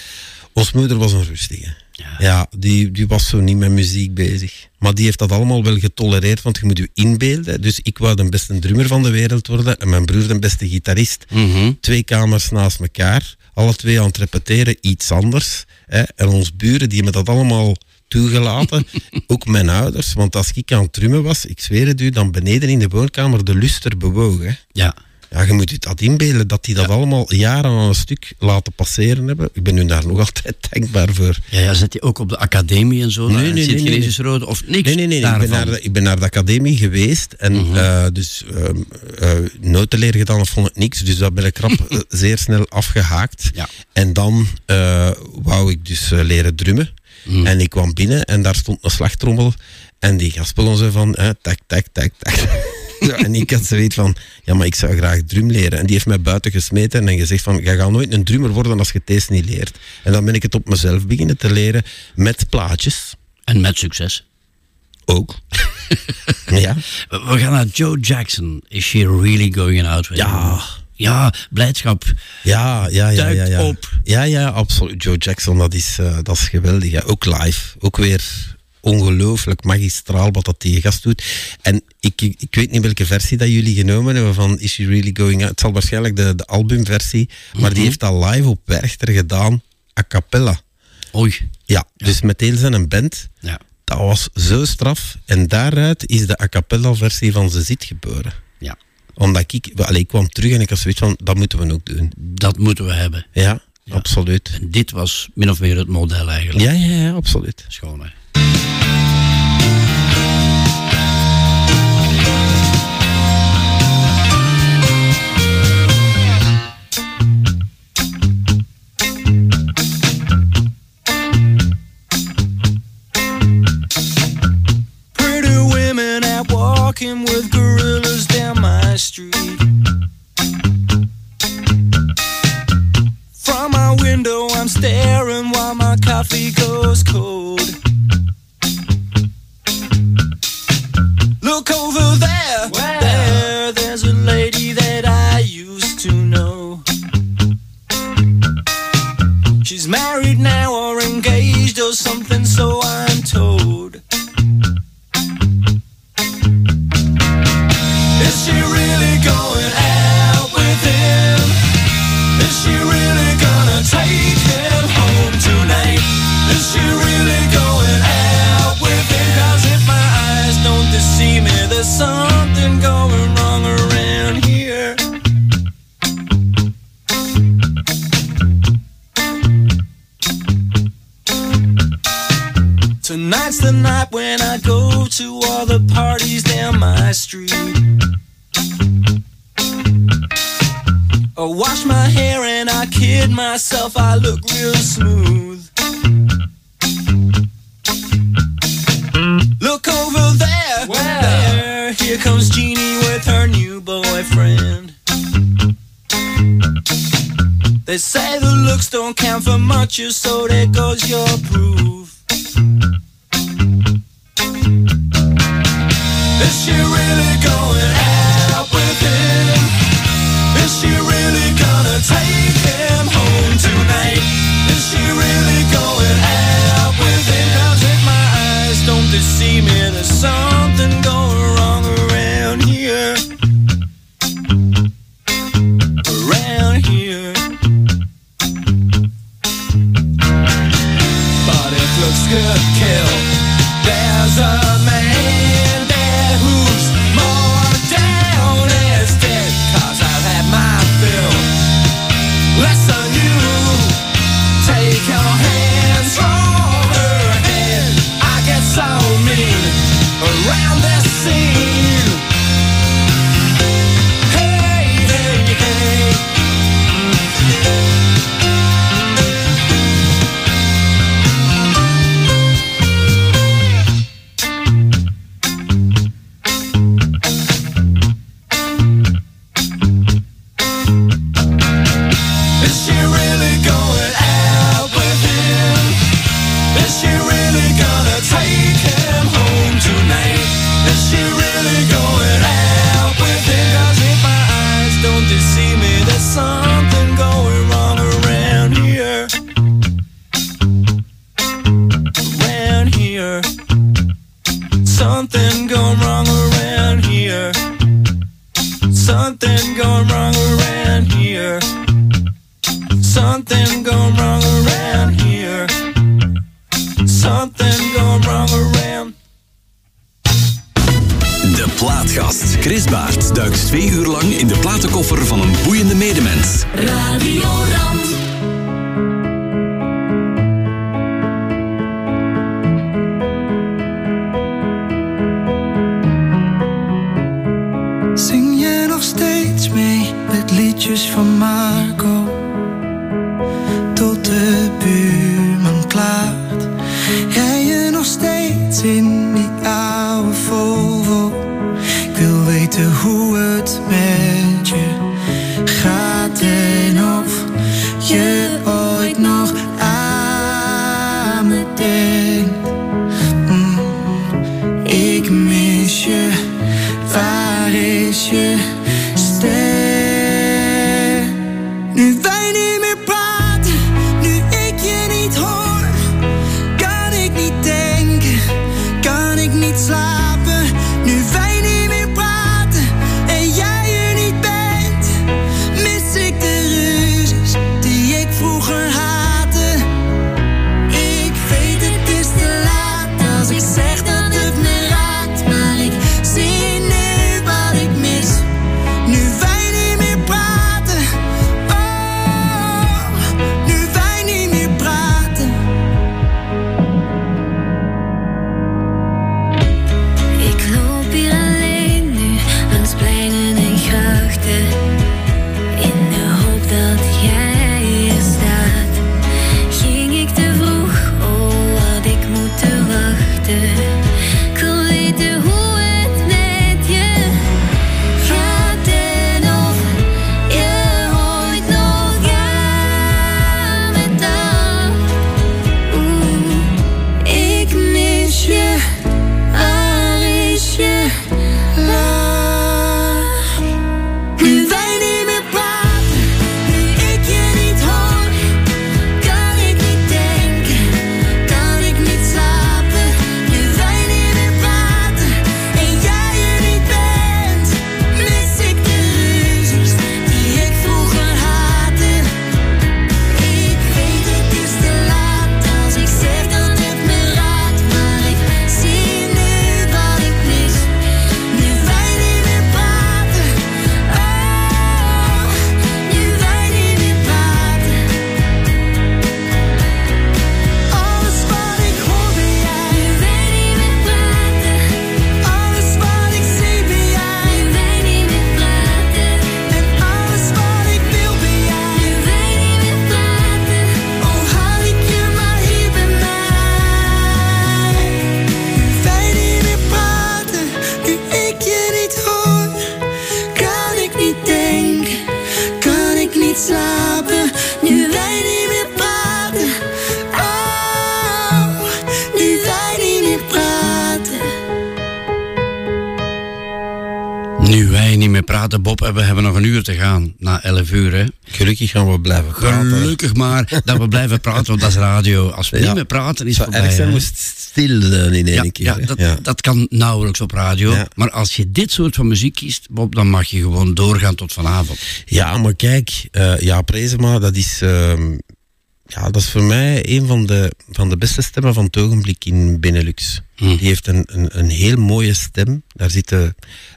Ons moeder was een rustige. Ja. Ja, die, die was zo niet met muziek bezig. Maar die heeft dat allemaal wel getolereerd, want je moet je inbeelden. Dus ik wou de beste drummer van de wereld worden en mijn broer de beste gitarist. Mhm. Twee kamers naast elkaar, alle twee aan het repeteren, iets anders. Hè. En ons buren, die hebben dat allemaal toegelaten. [laughs] Ook mijn ouders, want als ik aan het drummen was, ik zweer het u, dan beneden in de woonkamer de luster bewoog. Hè. Ja. Ja, je moet je dat inbeelden, dat die dat allemaal jaren aan een stuk laten passeren hebben. Ik ben nu daar nog altijd dankbaar voor. Ja, ja, zit je ook op de academie en zo? Nee, nee, nee, nee, Sint-Gelesius-Rode of niks Nee, nee, nee. Ik ben, naar de, ik ben naar de academie geweest en eh, dus ehm, eh, notenleer gedaan, dat vond ik niks. Dus dat ben ik rap [laughs] eh, zeer snel afgehaakt. Ja. En dan wou ik dus leren drummen. En ik kwam binnen en daar stond een slagtrommel. En die gaspelen zo van, eh, tak, tak, tak, tak. Zo, en ik had zoiets van, ja, maar ik zou graag drum leren. En die heeft mij buiten gesmeten en gezegd van, jij gaat nooit een drummer worden als je deze niet leert. En dan ben ik het op mezelf beginnen te leren met plaatjes. En met succes. Ook. [laughs] ja. We gaan naar Joe Jackson. Is she really going out with Ja. you? Ja, blijdschap. Ja, ja, ja. ja, ja. op. Ja, ja, absoluut. Joe Jackson, dat is, eh, dat is geweldig. Ja. Ook live. Ook weer ongelooflijk magistraal wat dat die gast doet. En ik, ik, weet niet welke versie dat jullie genomen hebben van Is She Really Going Out? Het zal waarschijnlijk de, de albumversie, maar die heeft dat live op Werchter gedaan, a cappella. Oei. Ja, dus met heel zijn band. Ja. Dat was zo straf. En daaruit is de a cappella versie van Ze Zit geboren. ja, Omdat ik, allee, ik kwam terug en ik had zoiets van, dat moeten we ook doen. dat moeten we hebben. Ja, absoluut. En dit was min of meer het model eigenlijk. Ja, ja, ja, absoluut. Schoon, hè? Walking with gorillas down my street. From my window, I'm staring while my coffee goes cold. Look over there, there, there's a lady that I used to know. She's married now or engaged or something, so I'm something going wrong around here. Tonight's the night when I go to all the parties down my street. I wash my hair and I kid myself, I look real smooth. Look over there, here comes Jeannie with her new boyfriend. They say the looks don't count for much, so there goes your proof. Is she really going out with him? Is she really gonna take him home tonight? Is she really going out with him? Cause if my eyes don't deceive we blijven praten. Gelukkig maar [laughs] dat we blijven praten, want dat is radio. Als we Ja. niet meer praten, is het erg zijn moest stil in één ja, keer. ja, dat, Ja. dat kan nauwelijks op radio. Maar als je dit soort van muziek kiest, Bob, dan mag je gewoon doorgaan tot vanavond. Ja, maar kijk, eh ja, Prezema, dat is, ehm, ja, dat is voor mij een van de, van de beste stemmen van het ogenblik in Benelux. Hm. Die heeft een, een, een heel mooie stem. Daar zit, eh,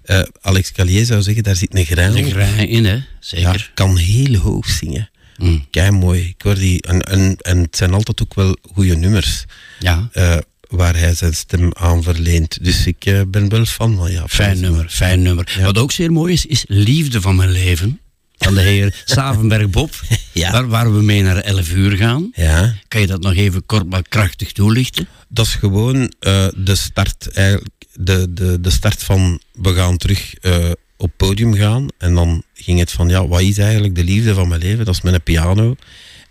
eh, Alex Callier zou zeggen, daar zit een grein De op. grij in, hè. Ja, Zeker. kan heel hoog zingen. Hm. Kei mooi. Ik hoor die, en, en, en het zijn altijd ook wel goede nummers Ja. eh, waar hij zijn stem aan verleent. Dus ik ben wel fan van ja. Fijn nummer, fijn nummer. Ja. Wat ook zeer mooi is, is Liefde van mijn leven. Van de heer Savenberg Bob. [laughs] Ja. Waar, waar we mee naar 11 uur gaan. Ja. Kan je dat nog even kort maar krachtig toelichten? dat is gewoon eh, de start eigenlijk, de, de, de start van we gaan terug eh, op podium gaan. En dan ging het van ja, wat is eigenlijk de liefde van mijn leven? Dat is mijn piano.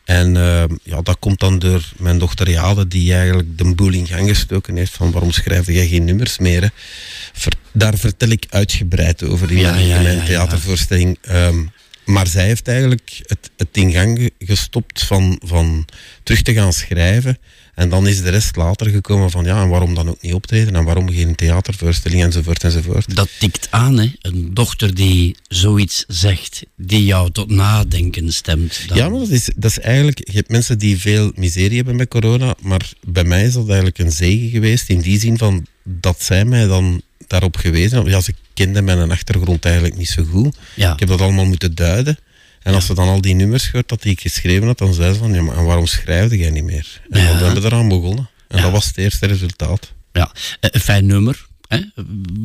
En eh, ja, dat komt dan door mijn dochter Jade, die eigenlijk de boel in gang gestoken heeft van waarom schrijf jij geen nummers meer? Hè? Ver- daar vertel ik uitgebreid over in Ja, mijn, ja, ja, theatervoorstelling. Ehm, maar zij heeft eigenlijk het, het in gang ge- gestopt van, van terug te gaan schrijven. En dan is de rest later gekomen van ja, en waarom dan ook niet optreden? En waarom geen theatervoorstelling enzovoort enzovoort. Dat tikt aan, hè? Een dochter die zoiets zegt, die jou tot nadenken stemt. Dan- Ja, maar dat is, dat is eigenlijk... Je hebt mensen die veel miserie hebben met corona, maar bij mij is dat eigenlijk een zegen geweest in die zin van dat zij mij dan daarop gewezen hebben. Ja, ze kende mijn achtergrond eigenlijk niet zo goed. Ja. Ik heb dat allemaal moeten duiden. En als ze dan al die nummers gehoord dat die ik geschreven had, dan zei ze van, ja, maar waarom schrijfde jij niet meer? En dan zijn we eraan begonnen. En dat was het eerste resultaat. Ja, eh, een fijn nummer. Hè?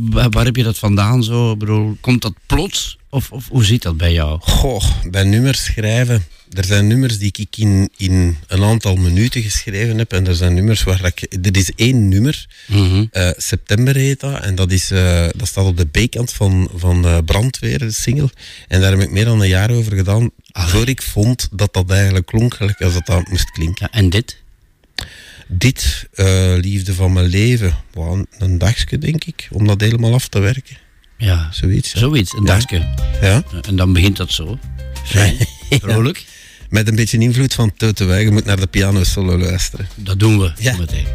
Waar, waar heb je dat vandaan zo? Ik bedoel, komt dat plots? Of, of hoe zit dat bij jou? Goh, bij nummers schrijven. Er zijn nummers die ik in, in een aantal minuten geschreven heb. En er zijn nummers waar ik. Er is één nummer, eh, September heet dat. En dat, is, eh, dat staat op de B-kant van, van Brandweer, de single. En daar heb ik meer dan een jaar over gedaan. Voor ik vond dat dat eigenlijk klonk gelijk als dat, dat moest klinken. Ja, en dit? Dit, eh, liefde van mijn leven. Wauw, een dagje denk ik, om dat helemaal af te werken. Ja, Zoiets. zoiets, een Ja. dagje. Ja. En dan begint dat zo. Fijn, vrolijk. Met een beetje invloed van Toto. Je moet naar de piano solo luisteren. Dat doen we Ja. meteen.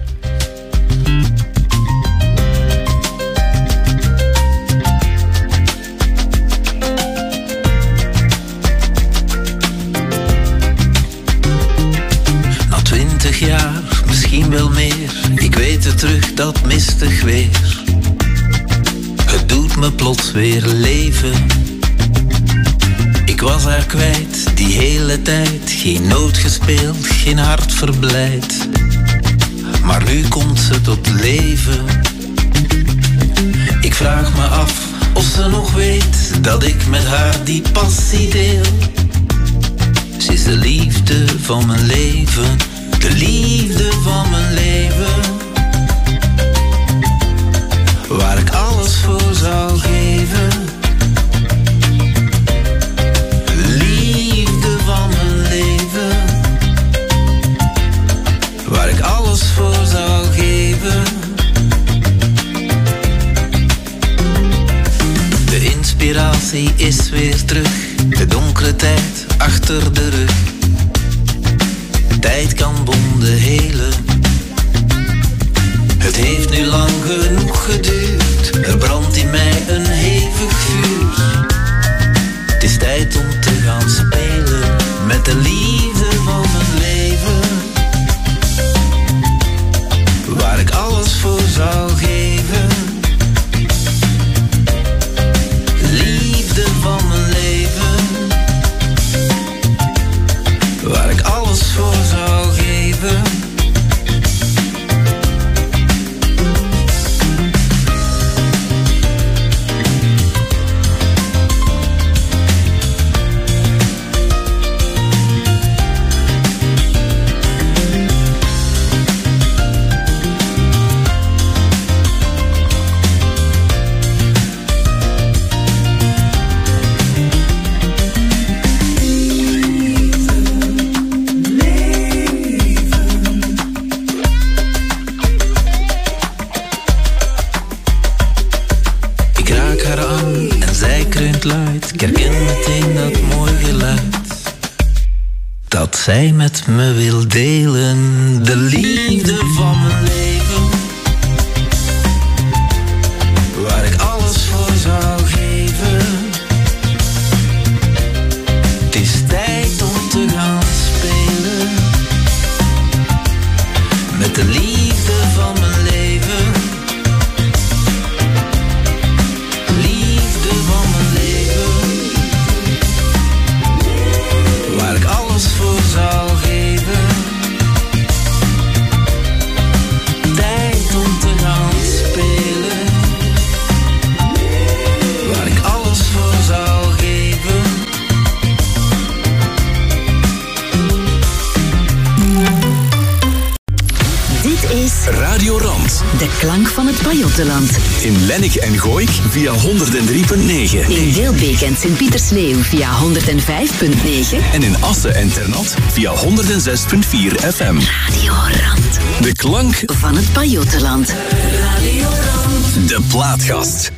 Na twintig jaar, misschien wel meer. Ik weet het terug, dat mistig weer. Het doet me plots weer leven. Ik was haar kwijt, die hele tijd. Geen noot gespeeld, geen hart verblijd. Maar nu komt ze tot leven. Ik vraag me af of ze nog weet dat ik met haar die passie deel. Ze is de liefde van mijn leven, de liefde van mijn leven. Waar ik alles voor zou geven. Is weer terug, de donkere tijd achter de rug. Tijd kan wonden helen. Het heeft nu lang genoeg geduurd, er brandt in mij een hevig vuur. Het is tijd om Ik herken meteen dat mooi geluid. Dat zij met me wil delen. De liefde van mijn leven. Via 103.9. In Wilbeek en Sint-Pietersleeuw via 105.9. En in Assen en Ternat via 106.4 FM. Radio Rand De klank van het Pajottenland. De Plaatgast.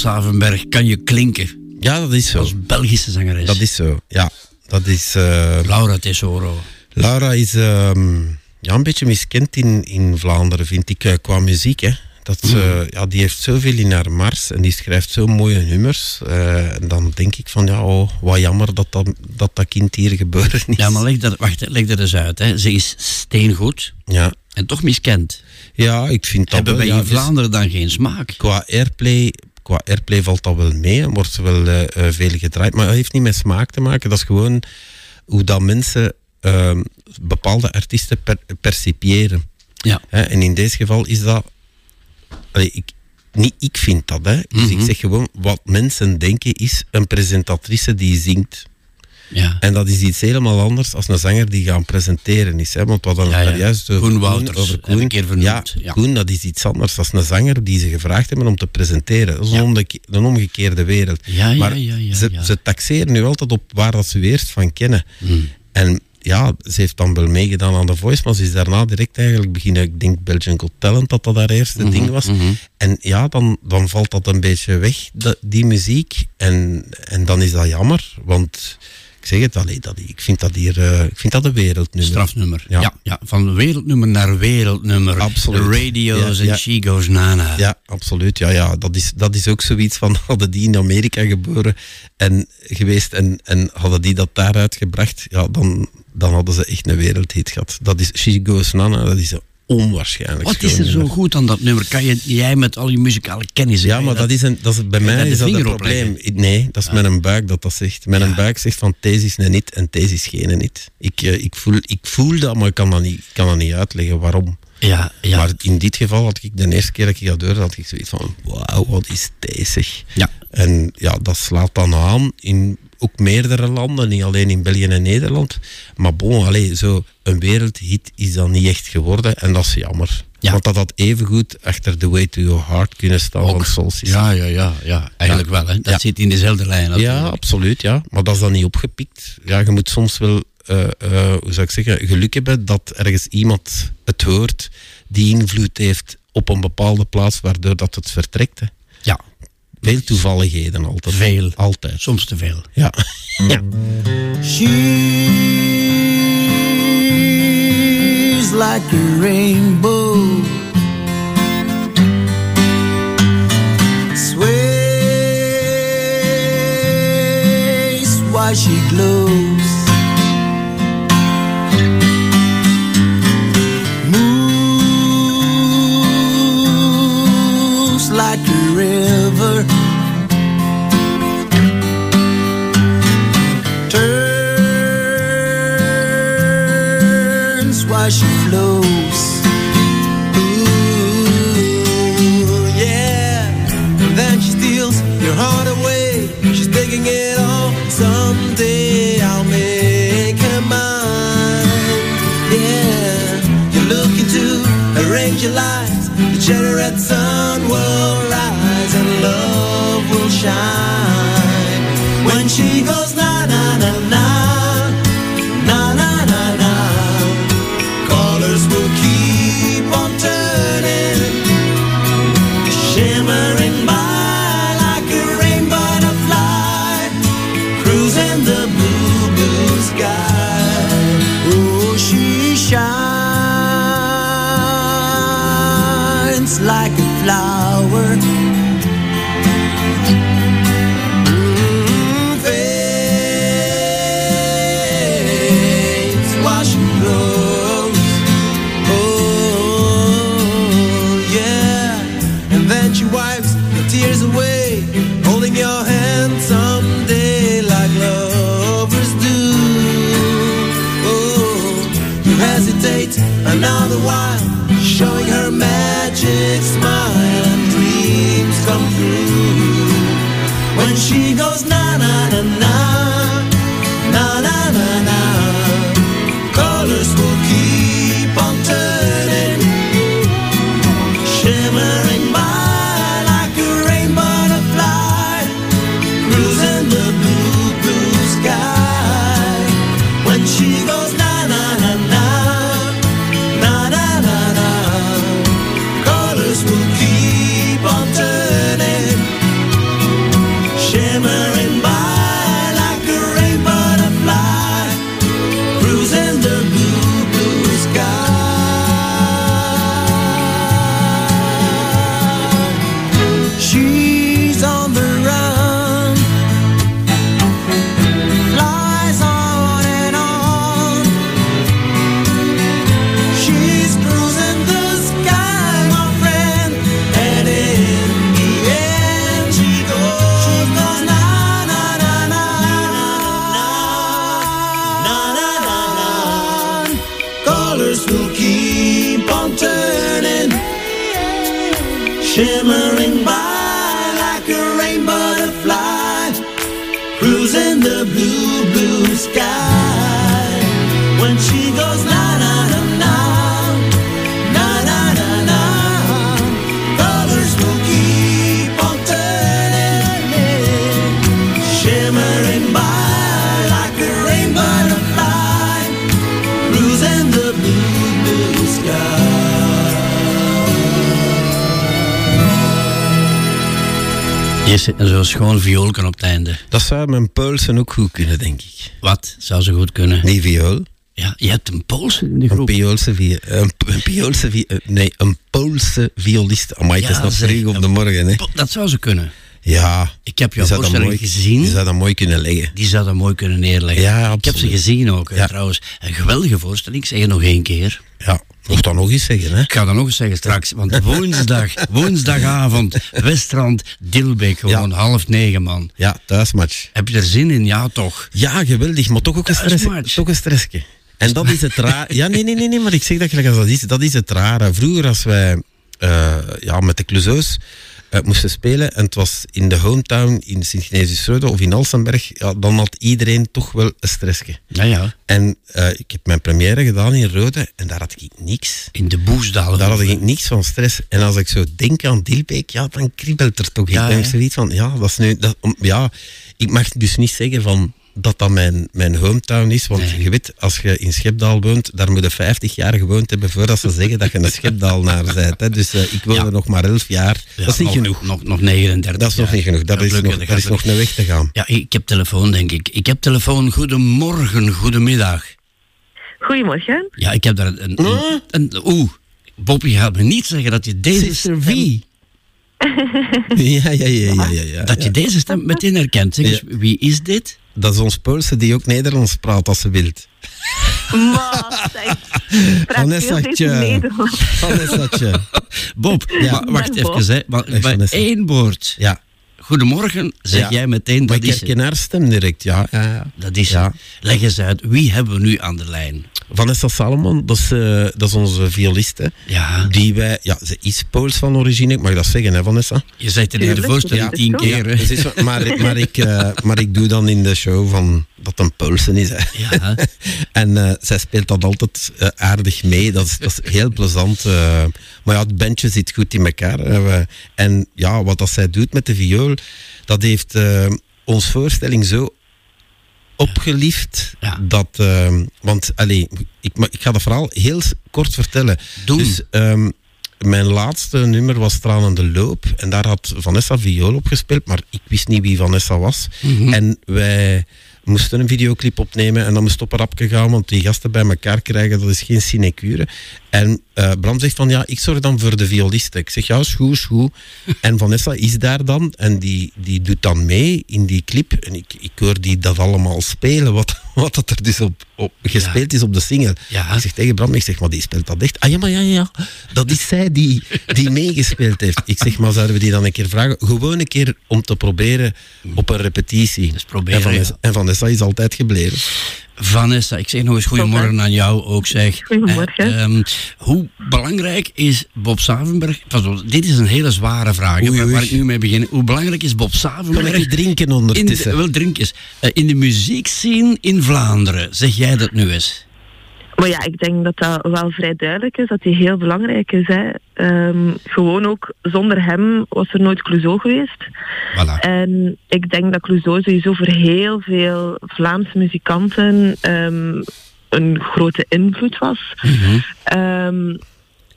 Savenberg, kan je klinken? Ja, dat is zo. Als Belgische zangeres. Dat is zo, ja. Dat is... eh, Laura Tesoro. Laura is ehm, ja, een beetje miskend in, in Vlaanderen, vind ik, eh, qua muziek. Hè. Dat, Mm. eh, ja, die heeft zoveel in haar mars en die schrijft zo mooie nummers. En dan denk ik van, ja, oh, wat jammer dat dat, dat, dat kind hier geboren is. Ja, maar leg dat, wacht, leg dat eens uit. Hè. Ze is steengoed Ja, en toch miskend. ja ik vind dat Hebben wij ja, in Vlaanderen dan geen smaak? Qua airplay, qua airplay valt dat wel mee en wordt wel eh, veel gedraaid. Maar het heeft niet met smaak te maken. Dat is gewoon hoe dat mensen ehm, bepaalde artiesten per- percipiëren. Ja. Hè, en in deze geval is dat. Allee, ik, niet ik vind dat, hè. Dus Mhm. ik zeg gewoon, wat mensen denken is een presentatrice die zingt. Ja. En dat is iets helemaal anders als een zanger die gaan presenteren is. Hè? Want wat dan Ja, ja. daar juist over Koen Wouters, over Koen, ik hier vernoemd, Ja. Koen, dat is iets anders dan een zanger die ze gevraagd hebben om te presenteren. Dat is een, omgeke- een omgekeerde wereld. Maar ze, ze taxeren nu altijd op waar dat ze eerst van kennen. Hmm. En ja, ze heeft dan wel meegedaan aan The Voice, maar ze is daarna direct eigenlijk beginnen, ik denk Belgian Got Talent, dat dat haar eerste Mhm, ding was. En ja, dan, dan valt dat een beetje weg, die muziek. En, en dan is dat jammer, want ik zeg het, allee, dat, ik vind dat hier, eh, ik vind dat een wereldnummer. Strafnummer. Ja. Ja. Ja, van wereldnummer naar wereldnummer. Absoluut. De radio's en ja. She Goes Nana. Ja, absoluut. Ja, ja. Dat, is, dat is ook zoiets van, [laughs] hadden die in Amerika geboren en geweest en, en hadden die dat daar uitgebracht, ja, dan, dan hadden ze echt een wereldhit gehad. Dat is She Goes Nana, dat is onwaarschijnlijk. Wat is er zo goed aan dat nummer? Kan je, jij met al je muzikale kennis... Ja, maar dat is een, dat is, bij mij is dat een probleem. Nee, dat is met een buik dat dat zegt. Met een buik zegt van deze is een niet en deze is geen niet. Ik, eh, ik, voel, ik voel dat, maar ik kan dat niet, kan dat niet uitleggen waarom. Ja, ja. Maar in dit geval had ik de eerste keer dat ik dat hoorde, had ik zoiets van, wauw, wat is deze? Ja. En ja, dat slaat dan aan in ook meerdere landen, niet alleen in België en Nederland. Maar bon, allez, zo een wereldhit is dan niet echt geworden en dat is jammer. Ja. Want dat had evengoed achter The Way to Your Heart kunnen staan van System. Ja, ja, ja, ja. Eigenlijk wel. Hè. Dat Ja. zit in dezelfde lijn. Ja, absoluut, ja. Maar dat is dan niet opgepikt. Ja, je moet soms wel, eh, eh, hoe zou ik zeggen, geluk hebben dat ergens iemand het hoort die invloed heeft op een bepaalde plaats, waardoor dat het vertrekt. Hè. Veel toevalligheden altijd. Veel. Altijd. soms te veel. Ja. [laughs] ja. She's like a rainbow. Je zit een zo schoon vioolken op het einde. Dat zou mijn Poolsen ook goed kunnen, denk ik. Wat zou ze goed kunnen? Nee, viool. Ja, je hebt een Poolse in de Een groep. Poolse, een, P- een Poolse eh, nee, een Poolse violist. Amai, het is nog vroeg op de morgen, hè. Dat zou ze kunnen. Ja. Ik heb jouw je voorstelling mooi- gezien. Je zou dat mooi kunnen leggen. Die zou dat mooi kunnen neerleggen. Ja, Ik heb ze absoluut. gezien ook, Ja. trouwens. Een geweldige voorstelling. Ik zeg het nog één keer. Ja, mocht dat nog eens zeggen, hè. Ik ga dat nog eens zeggen straks. Want woensdag, [laughs] woensdagavond, Westrand, Dilbeek, gewoon half negen, man. Ja, thuismatch. Heb je er zin in? Ja, toch. Ja, geweldig, maar toch ook een stress. Thuismatch. Toch een stressje. En dat is het raar. Ja, nee, nee, nee, nee, maar ik zeg dat gelijk als dat is. Dat is het rare. Vroeger als wij eh, ja, met de Cluseus eh, moesten spelen en het was in de hometown in Sint-Genesius-Rode of in Alsenberg, ja, dan had iedereen toch wel een stressje. Ja, ja. En eh, ik heb mijn première gedaan in Rode en daar had ik niks. In de Boesdalen. Daar had ik niks van stress. En als ik zo denk aan Dilbeek, ja, dan kriebelt er toch. Ja, ik denk hè? zoiets van, ja, dat is nu... Dat, ja, ik mag dus niet zeggen van dat dat mijn, mijn hometown is. Want Nee. je weet, als je in Schepdaal woont, daar moet je 50 jaar gewoond hebben voordat ze zeggen dat je een Schepdaalnaar bent. Hè. Dus eh, ik woon Ja. er nog maar 11 jaar. Ja, dat is niet nog, genoeg. Nog, nog 39 Dat is nog niet genoeg. Ja, is, nog, dat is nog een weg te gaan. Ja, ik heb telefoon, denk ik. Ik heb telefoon. Goedemorgen, goedemiddag. Goedemorgen. Ja, ik heb daar een... een, een- Oeh, Bobby gaat me niet zeggen dat je deze Sister. V. Ja, ja, ja, ja, ja. ja, Dat je ja. deze stem meteen herkent. Zeg wie is dit? Dat is ons Poolse die ook Nederlands praat als ze wilt. Maar, Nederlands. Vanessaatje. Bob, Ja. wa- wacht even. Hè. Maar Vanessa. één woord. Ja. Goedemorgen, zeg Ja. jij meteen, Maar dat ik is herken haar stem direct, ja. ja, ja. Dat is Ja. Leg eens uit, wie hebben we nu aan de lijn? Vanessa Salomon, dat is, eh, dat is onze violiste. Ja, Die wij, ja, ze is Pools van origine, ik mag dat zeggen, hè, Vanessa? je zegt het in de voorstelling tien keer. hè. Maar, maar, ik, eh, maar ik doe dan in de show van dat een Poolse is. Hè. Ja. [laughs] en eh, zij speelt dat altijd eh, aardig mee. Dat is, dat is heel plezant. eh. maar ja, het bandje zit goed in elkaar. hè. En ja, wat dat zij doet met de viool, dat heeft ons voorstelling zo opgeliefd. Ja. Dat, want, allee, ik, ik ga dat verhaal heel kort vertellen. Dus, ehm, mijn laatste nummer was Tranende Loop. En daar had Vanessa viool op gespeeld, maar ik wist niet wie Vanessa was. Mhm. En wij moesten een videoclip opnemen en dan moest op een rapje gaan, want die gasten bij elkaar krijgen, dat is geen sinecure. En eh, Bram zegt van, ja, ik zorg dan voor de violiste. Ik zeg, ja, is goed, is goed. [laughs] En Vanessa is daar dan en die, die doet dan mee in die clip. En ik, ik hoor die dat allemaal spelen, wat, [laughs] wat dat er dus op, op gespeeld is op de single. Ja. Ik zeg tegen Bram, ik zeg, maar die speelt dat echt? Ah ja, maar ja, ja, dat is zij die, die [laughs] meegespeeld heeft. Ik zeg, maar zouden we die dan een keer vragen? Gewoon een keer om te proberen op een repetitie. Dus proberen, en, Vanessa, en Vanessa is altijd gebleven. Vanessa, ik zeg nog eens goedemorgen aan jou ook zeg. Goedemorgen. Eh, ehm, hoe belangrijk is Bob Savenberg? Dit is een hele zware vraag, Oei, waar, oei. waar ik nu mee begin. Hoe belangrijk is Bob Savenberg? ik drinken in ondertussen? de, wel, drink eens. Eh, in de muziekscene in Vlaanderen, zeg jij dat nu eens? Maar ja, ik denk dat dat wel vrij duidelijk is, dat hij heel belangrijk is. Hè. Ehm, gewoon ook, zonder hem was er nooit Clouseau geweest. Voilà. En ik denk dat Clouseau sowieso voor heel veel Vlaamse muzikanten ehm, een grote invloed was. Mhm. Ehm,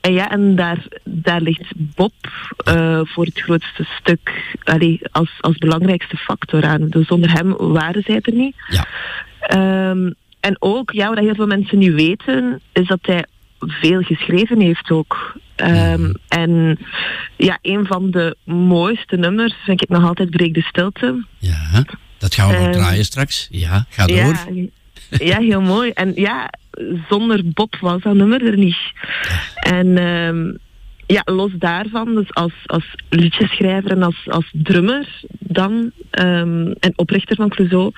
en ja, en daar, daar ligt Bob eh, voor het grootste stuk allee, als, als belangrijkste factor aan. Dus zonder hem waren zij er niet. Ja. En ook, ja, wat heel veel mensen niet weten, is dat hij veel geschreven heeft ook. Ehm, En ja, een van de mooiste nummers vind ik nog altijd Breek de Stilte. Ja, dat gaan we nog Ehm, draaien straks. Ja, ga door. Ja, ja, heel mooi. En ja, zonder Bob was dat nummer er niet. En ehm, ja, los daarvan, dus als, als liedjeschrijver en als, als drummer dan, ehm, en oprichter van Clouseau,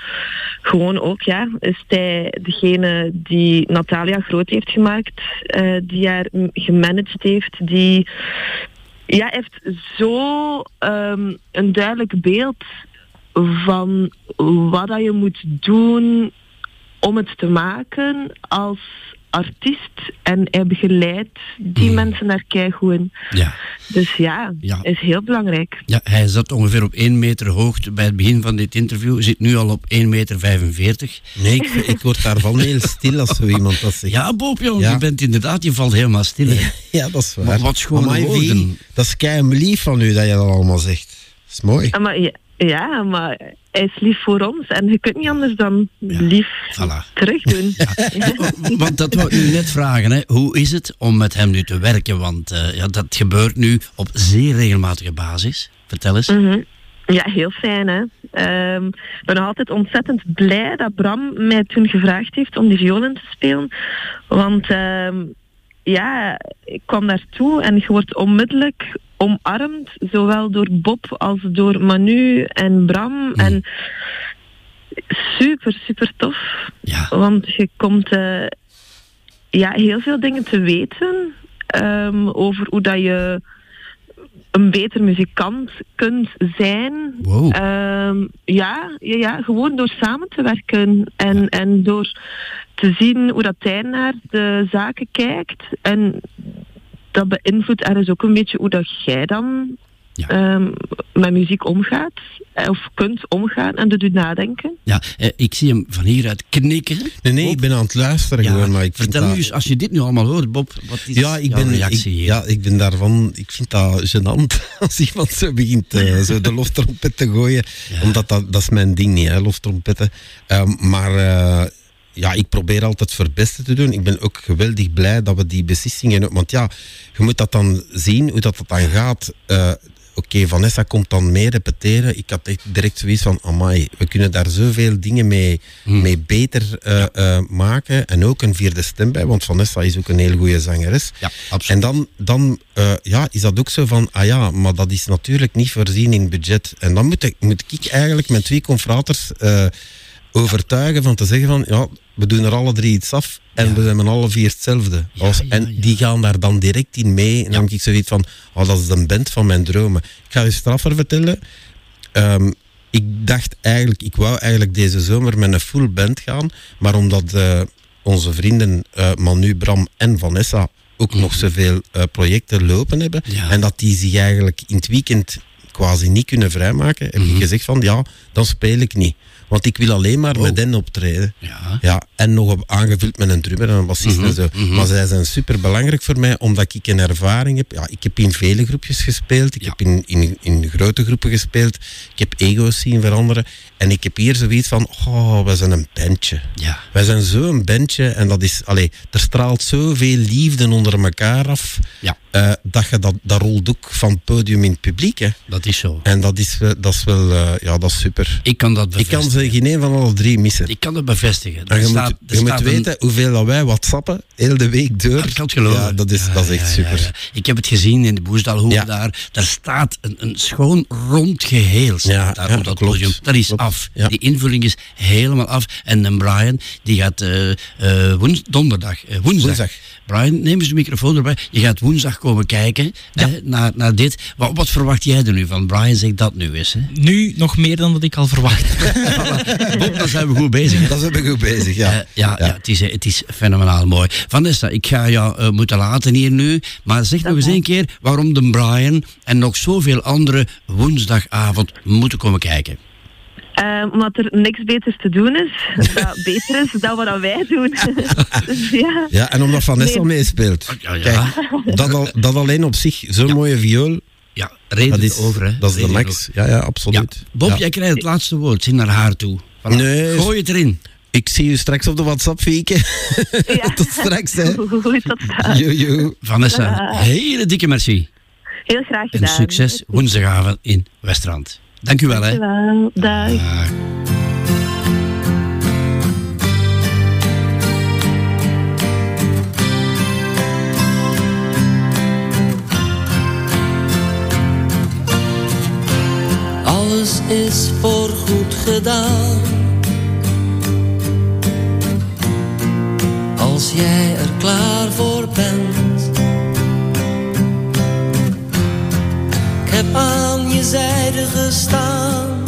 gewoon ook, ja, is hij degene die Natalia groot heeft gemaakt, eh, die haar gemanaged heeft, die ja, heeft zo ehm, een duidelijk beeld van wat dat je moet doen om het te maken als artiest. En hij begeleidt die mensen daar keigoed in. Ja. Dus ja, Ja. is heel belangrijk. Ja, hij zat ongeveer op 1 meter hoogte bij het begin van dit interview. Zit nu al op 1 meter 45. Nee, ik, ik word daarvan heel stil als zo [laughs] iemand dat zegt. Ja, Bob, Ja. je bent inderdaad, je valt helemaal stil. hè. [laughs] Ja, dat is waar. Maar wat schone Amai, Vie, woorden. Dat is kei lief van u dat je dat allemaal zegt. Dat is mooi. Ah, Maar ja, ja, maar hij is lief voor ons. En je kunt niet anders dan lief Voilà. terug doen. [laughs] Want dat wou ik nu net vragen. Hè. Hoe is het om met hem nu te werken? Want eh, ja, dat gebeurt nu op zeer regelmatige basis. Vertel eens. Mhm. Ja, heel fijn hè. Ehm, ik ben nog altijd ontzettend blij dat Bram mij toen gevraagd heeft om die violen te spelen. Want ehm, ja, ik kwam daartoe en je wordt onmiddellijk omarmd, zowel door Bob als door Manu en Bram. En super, super tof. Ja. Want je komt eh, ja, heel veel dingen te weten ehm, over hoe dat je een beter muzikant kunt zijn. Wow. Ehm, ja, ja, ja, gewoon door samen te werken en, en door te zien hoe dat hij naar de zaken kijkt. En dat beïnvloedt ergens ook een beetje hoe dat jij dan ehm, met muziek omgaat. eh, Of kunt omgaan en dat doet nadenken. Ja, eh, ik zie hem van hieruit knikken. Nee, nee, ik ben aan het luisteren Ja, gewoon. Maar ik Vertel dat- nu eens, als je dit nu allemaal hoort, Bob, wat is Ja, ik jouw ben, reactie ik, hier? ja, ik ben daarvan. Ik vind dat gênant [laughs] als iemand zo begint eh, zo de [laughs] loftrompet te gooien. Omdat dat, dat is mijn ding niet, hè, loftrompetten. Ehm, maar eh, ja, ik probeer altijd het beste te doen. Ik ben ook geweldig blij dat we die beslissingen. Want ja, je moet dat dan zien hoe dat, dat dan gaat. Eh, Oké, Vanessa komt dan mee repeteren. Ik had echt direct zoiets van, amai, we kunnen daar zoveel dingen mee, Hmm. mee beter eh, eh, maken. En ook een vierde stem bij, want Vanessa is ook een heel goede zangeres. Ja, absoluut. En dan, dan ja, is dat ook zo van, ah ja, maar dat is natuurlijk niet voorzien in budget. En dan moet ik, moet ik eigenlijk mijn twee confraters overtuigen van te zeggen van, ja, we doen er alle drie iets af en we zijn met alle vier hetzelfde. Als- en die gaan daar dan direct in mee. En dan heb ik zoiets van, oh, dat is de band van mijn dromen. Ik ga je straffer vertellen. Ehm, ik dacht eigenlijk, ik wou eigenlijk deze zomer met een full band gaan, maar omdat eh, onze vrienden eh, Manu, Bram en Vanessa ook nog zoveel eh, projecten lopen hebben, en dat die zich eigenlijk in het weekend quasi niet kunnen vrijmaken, heb ik gezegd van ja, dan speel ik niet. Want ik wil alleen maar met hen optreden. Ja. en nog op, aangevuld met een drummer en een bassist Mhm, en zo. mhm. Maar zij zijn super belangrijk voor mij, omdat ik een ervaring heb. Ja, ik heb in vele groepjes gespeeld. Ik heb in, in, in grote groepen gespeeld. Ik heb ego's zien veranderen. En ik heb hier zoiets van, oh, wij zijn een bandje. Ja. Wij zijn zo'n bandje en dat is, allee, er straalt zoveel liefde onder elkaar af. Ja. eh, dat, je dat, dat rolt ook van het podium in het publiek. Hè. Dat is zo. En dat is, dat is wel, eh, ja, dat is super. Ik kan dat Ik bevestigen. Kan ze geen een van alle drie missen. Ik kan het bevestigen. En Er je staat- moet, je moet een- weten hoeveel dat wij whatsappen, heel de week door. Ik kan het geloven. Ja, dat is, dat is echt Ja, super. Ik heb het gezien in de Boesdalhoek daar. Daar staat een, een schoon rond geheel staat daar op dat klopt. podium. Dat is Klopt. af. Die invulling is helemaal af. En dan Brian, die gaat eh, eh, woens- donderdag, eh, woensdag. Woensdag. Brian, neem eens de microfoon erbij. Je gaat woensdag komen kijken hè, naar, naar dit. Wat, wat verwacht jij er nu van? Brian zegt dat nu eens. Hè? Nu nog meer dan dat ik al verwacht. [laughs] [laughs] Bob, dan zijn we goed bezig. Dat zijn we goed bezig, ja. Eh, ja, ja. het, is, het is fenomenaal mooi. Vanessa, ik ga jou eh, moeten laten hier nu. Maar zeg nog eens een keer waarom de Brian en nog zoveel anderen woensdagavond moeten komen kijken. Ehm, omdat er niks beters te doen is, dat [laughs] beter is dan wat wij doen. [laughs] dus ja. Ja, en omdat Vanessa Nee. meespeelt. ja. Kijk, dat, al, dat alleen op zich, zo'n mooie viool, Ja, reden dat is, over. Hè. dat is de max. Ja, ja, absoluut. Bob, Ja. jij krijgt het laatste woord. Zing naar haar toe. Voilà. Nee. Gooi het erin. Ik zie u straks op de WhatsApp, Fieke. [laughs] Tot straks, hè. Goed, tot straks. Vanessa, hele dikke merci. Heel graag En gedaan. succes woensdagavond in Westrand. Dank u wel. Hè. Dankjewel. Dag. Dag. Alles is voorgoed gedaan. Als jij er klaar voor bent. Heb aan je zijde gestaan.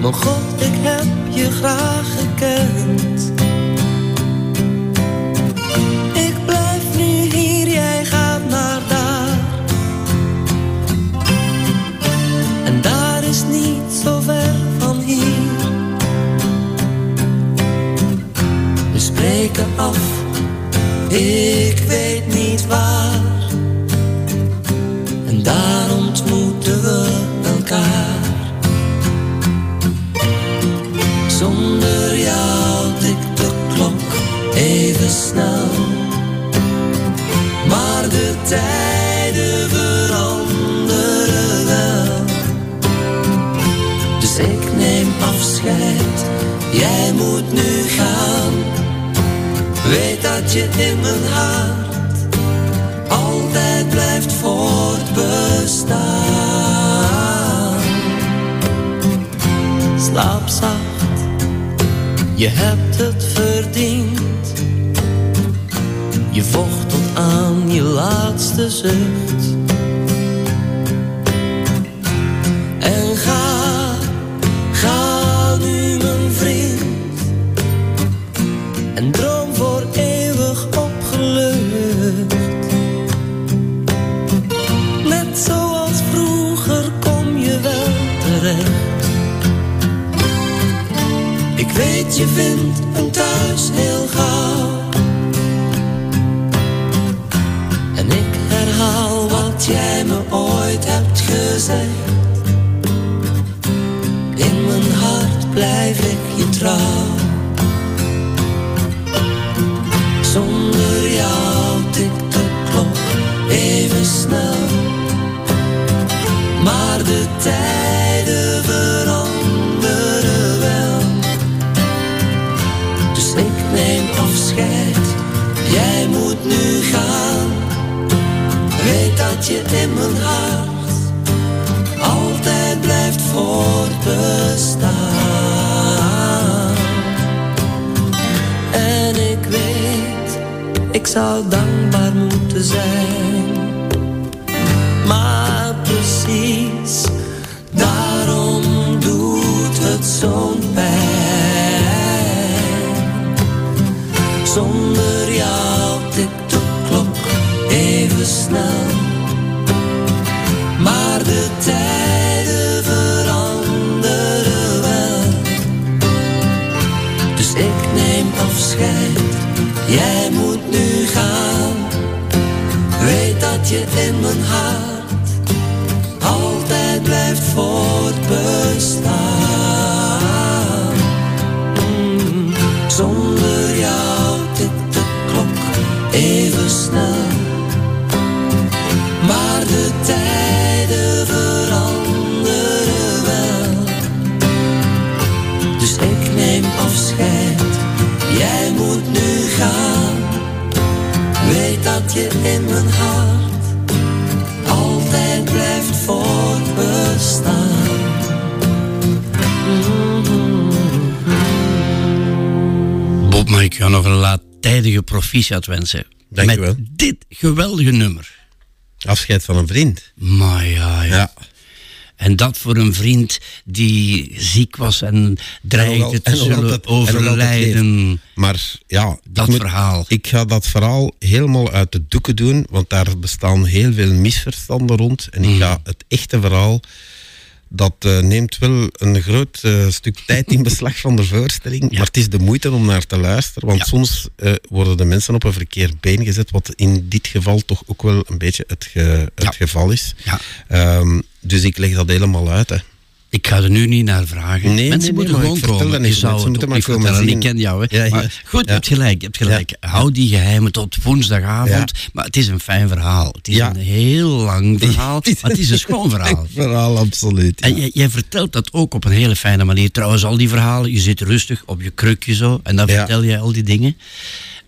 Mijn God, ik heb je graag gekend. Ik blijf nu hier, jij gaat naar daar. En daar is niet zo ver van hier. We spreken af, ik weet niet waar. Daar ontmoeten we elkaar. Zonder jou tikt de klok even snel. Maar de tijden veranderen wel. Dus ik neem afscheid, jij moet nu gaan. Weet dat je in mijn hart je hebt het verdiend. Je vocht tot aan je laatste zucht. Proficiat wensen? Met dit geweldige nummer. Afscheid van een vriend. Maar ja, ja. Ja. En dat voor een vriend die ziek was en dreigde te zullen overlijden. Maar ja, Dat ik moet- verhaal. Ik ga dat verhaal helemaal uit de doeken doen, want daar bestaan heel veel misverstanden rond. En Mm. ik ga het echte verhaal, dat eh, neemt wel een groot eh, stuk tijd in beslag van de voorstelling, maar het is de moeite om naar te luisteren, want Ja. soms eh, worden de mensen op een verkeerd been gezet, wat in dit geval toch ook wel een beetje het, ge- het Ja. geval is. Ja. Ehm, dus ik leg dat helemaal uit. Hè. Ik ga er nu niet naar vragen. Nee, mensen nee, moeten nee, gewoon komen. dat Je zou Mensen het niet maar komen vertellen. Ik ken jou. Hè. Ja. Maar goed, je hebt gelijk. Je hebt gelijk. Hou die geheimen tot woensdagavond. Maar het is een fijn verhaal. Het is een heel lang [laughs] verhaal. maar het is een schoon verhaal. Verhaal, absoluut. En jij, jij vertelt dat ook op een hele fijne manier. Trouwens, al die verhalen, je zit rustig op je krukje zo en dan vertel je al die dingen.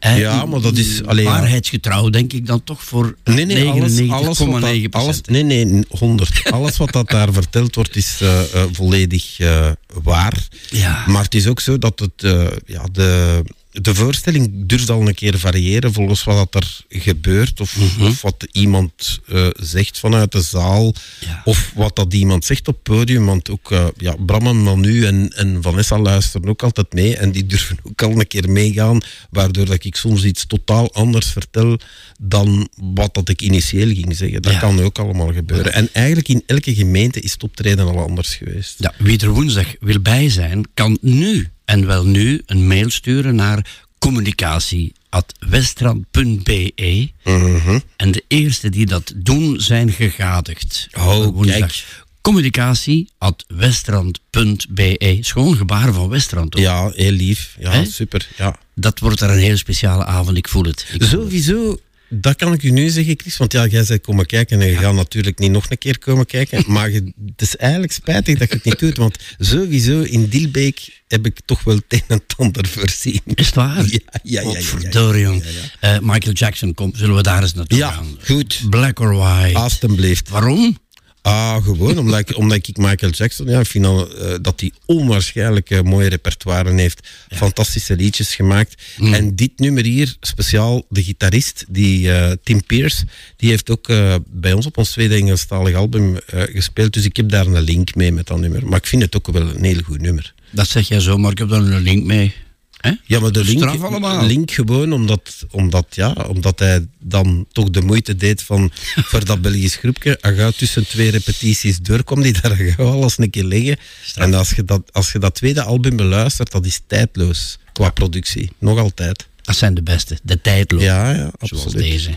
Ja, maar dat is- allee, ja. waarheidsgetrouw, denk ik dan toch voor Nee, nee, alles, 99,9 alles wat dat, alles, nee, nee, 100. Alles wat dat daar verteld wordt is eh, eh, volledig eh, waar. Ja. Maar het is ook zo dat het, ja, de, de voorstelling durft al een keer variëren volgens wat er gebeurt. Of, of wat iemand eh, zegt vanuit de zaal. Ja. Of wat dat iemand zegt op het podium. Want ook eh, ja, Bram en Manu en, en Vanessa luisteren ook altijd mee. En die durven ook al een keer meegaan. Waardoor dat ik soms iets totaal anders vertel dan wat dat ik initieel ging zeggen. Dat Ja. kan ook allemaal gebeuren. En eigenlijk in elke gemeente is het optreden al anders geweest. Ja, wie er woensdag wil bij zijn, kan nu en wel nu een mail sturen naar communicatie.westrand.be. Mhm. En de eerste die dat doen, zijn gegadigd. Oh, kijk. Communicatie.westrand.be. Schoon gebaar van Westrand. ook. Ja, heel lief. Ja, super. Ja. Dat wordt er een heel speciale avond, ik voel het. Ik voel het. Sowieso, dat kan ik u nu zeggen, Chris. Want ja, jij zei komen kijken en je gaat natuurlijk niet nog een keer komen kijken. [laughs] Maar je- het is eigenlijk spijtig dat je het niet doet. Want sowieso in Dilbeek heb ik toch wel het een en ander voorzien. Is het waar? Ja, ja, ja. ja, ja, ja. Eh, Michael Jackson, kom, zullen we daar eens naartoe Ja, gaan? goed. Black or white. Alsjeblieft. Waarom? Ah, gewoon omdat ik, omdat ik Michael Jackson, ja, vind al, eh, dat hij onwaarschijnlijk eh, mooie repertoire heeft. Fantastische liedjes gemaakt. En dit nummer hier, speciaal de gitarist, die eh, Tim Pierce, die heeft ook bij ons op ons tweede Engelstalig album gespeeld. Dus ik heb daar een link mee met dat nummer. Maar ik vind het ook wel een heel goed nummer. Dat zeg jij zo, maar ik heb daar een link mee. Hè? Ja, maar de link, link gewoon omdat, omdat, ja, omdat hij dan toch de moeite deed van [laughs] voor dat Belgisch groepje. En gauw tussen twee repetities door kwam die daar [laughs] gauw alles een keer liggen. En als je, dat, als je dat tweede album beluistert, dat is tijdloos qua productie. Nog altijd. Dat zijn de beste, de tijdloos. Ja, ja, Zoals absoluut. deze.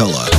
Color.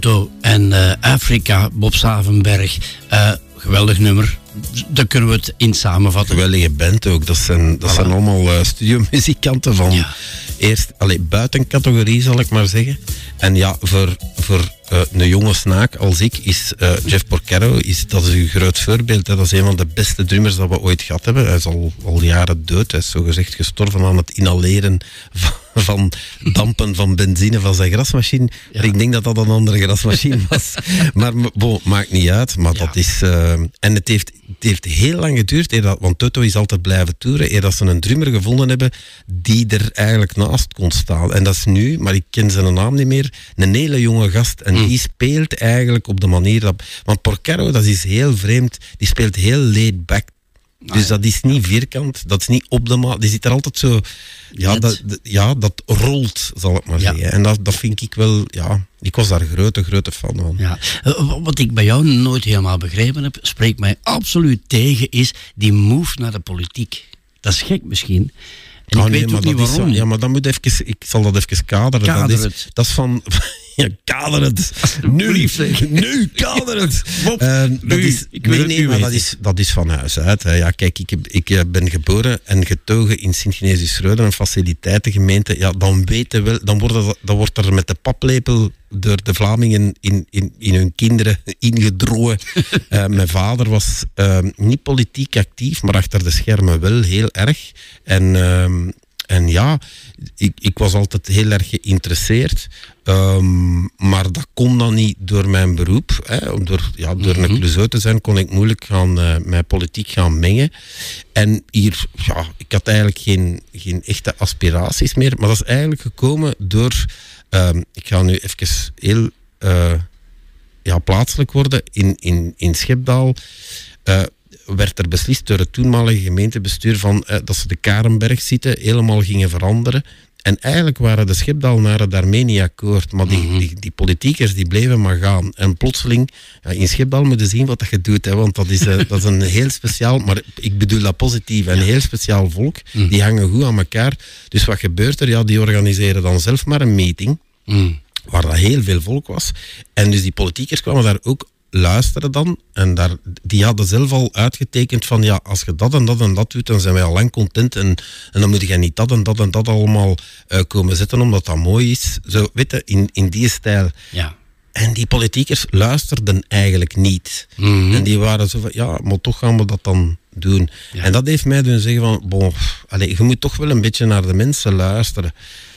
Toto en eh, Afrika, Bob Savenberg. Eh, geweldig nummer. Daar kunnen we het in samenvatten. Geweldige band ook. Dat zijn, dat Voilà. zijn allemaal eh, studiomuzikanten van eerst, allee, buiten categorie zal ik maar zeggen. En ja, voor, voor een jonge snaak als ik is Jeff Porcaro, is, dat is een groot voorbeeld. Hè. Dat is een van de beste drummers dat we ooit gehad hebben. Hij is al, al jaren dood. Hij is zogezegd gestorven aan het inhaleren van, van dampen van benzine van zijn grasmachine. Ik denk dat dat een andere grasmachine [laughs] was. maar bon, maakt niet uit. Maar dat is... eh, en het heeft, het heeft heel lang geduurd, eer dat, want Toto is altijd blijven toeren, eer dat ze een drummer gevonden hebben die er eigenlijk naast kon staan. En dat is nu, maar ik ken zijn naam niet meer, een hele jonge gast. En die speelt eigenlijk op de manier dat... Want Porcaro, dat is heel vreemd, die speelt heel laid back. Dus dat is niet vierkant, dat is niet op de maat. Die zit er altijd zo... Ja, dat, ja, dat rolt, zal ik maar Ja. zeggen. En dat, dat vind ik wel... Ja, ik was daar grote, grote fan van. Ja. Eh, Wat ik bij jou nooit helemaal begrepen heb, spreekt mij absoluut tegen, is die move naar de politiek. Dat is gek misschien. En Oh, ik nee, weet ook niet zo- waarom. ja, maar dan moet even, ik zal dat even kaderen. Kader dat, is, dat is van, [laughs] [laughs] Ja, kader het. Nu, nu, kader het. Eh, dat nu, is, ik wil nee, maar dat is, dat is van huis uit. Hè. Ja, kijk, ik, heb, ik eh, ben geboren en getogen in Sint-Genesius-Reuder, een faciliteitengemeente. Ja, dan weten wel, dan wordt, er, dan wordt er met de paplepel door de Vlamingen in, in, in hun kinderen [laughs] ingedrogen. Eh, mijn vader was eh, niet politiek actief, maar achter de schermen wel heel erg. En, ehm, en ja, ik, ik was altijd heel erg geïnteresseerd. Ehm, maar dat kon dan niet door mijn beroep. Hè. Om Door, ja, door een Clouseau te zijn kon ik moeilijk gaan, eh, mij politiek gaan mengen. En hier, ja, ik had eigenlijk geen, geen echte aspiraties meer. Maar dat is eigenlijk gekomen door... ehm, ik ga nu even heel eh, ja, plaatselijk worden. In, in, in Schepdaal eh, werd er beslist door het toenmalige gemeentebestuur van, eh, dat ze de Karenberg zitten helemaal gingen veranderen. En eigenlijk waren de Schepdalnaren daarmee niet akkoord. Maar die, die, die politiekers die bleven maar gaan. En plotseling, in Schepdal moeten zien wat dat je doet. Hè, want dat is, eh, dat is een heel speciaal, maar ik bedoel dat positief, een heel speciaal volk. Die hangen goed aan elkaar. Dus wat gebeurt er? Ja, die organiseren dan zelf maar een meeting waar dat heel veel volk was. En dus die politiekers kwamen daar ook luisteren dan. En daar, die hadden zelf al uitgetekend van ja, als je dat en dat en dat doet, dan zijn wij al lang content. En, en dan moet je niet dat en dat en dat allemaal eh, komen zetten, omdat dat mooi is. Zo, weet je, in, in die stijl. Ja. En die politiekers luisterden eigenlijk niet. En die waren zo van, ja, maar toch gaan we dat dan doen. En dat heeft mij doen zeggen van, bon, allez, je moet toch wel een beetje naar de mensen luisteren.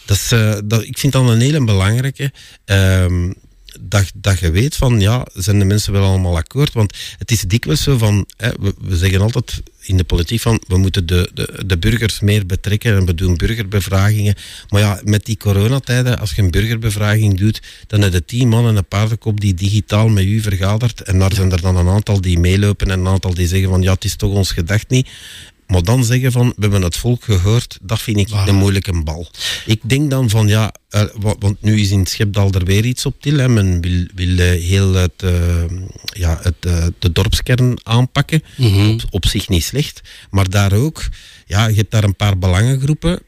Dat is, eh, dat, ik vind dat een hele belangrijke. ehm, dat, dat je weet van, ja, zijn de mensen wel allemaal akkoord? Want het is dikwijls zo van, hè, we, we zeggen altijd in de politiek van, we moeten de, de, de burgers meer betrekken en we doen burgerbevragingen. Maar ja, met die coronatijden, als je een burgerbevraging doet, dan heb je tien man en een paardenkop die digitaal met u vergadert. En daar zijn er dan een aantal die meelopen en een aantal die zeggen van, ja, het is toch ons gedacht niet. Maar dan zeggen van, we hebben het volk gehoord, dat vind ik een moeilijke bal. Ik denk dan van, ja, eh, wa- want nu is in Schepdal er weer iets op til. Hè. Men wil, wil eh, heel het, eh, ja, het, de dorpskern aanpakken. op, op zich niet slecht. Maar daar ook, ja, je hebt daar een paar belangengroepen.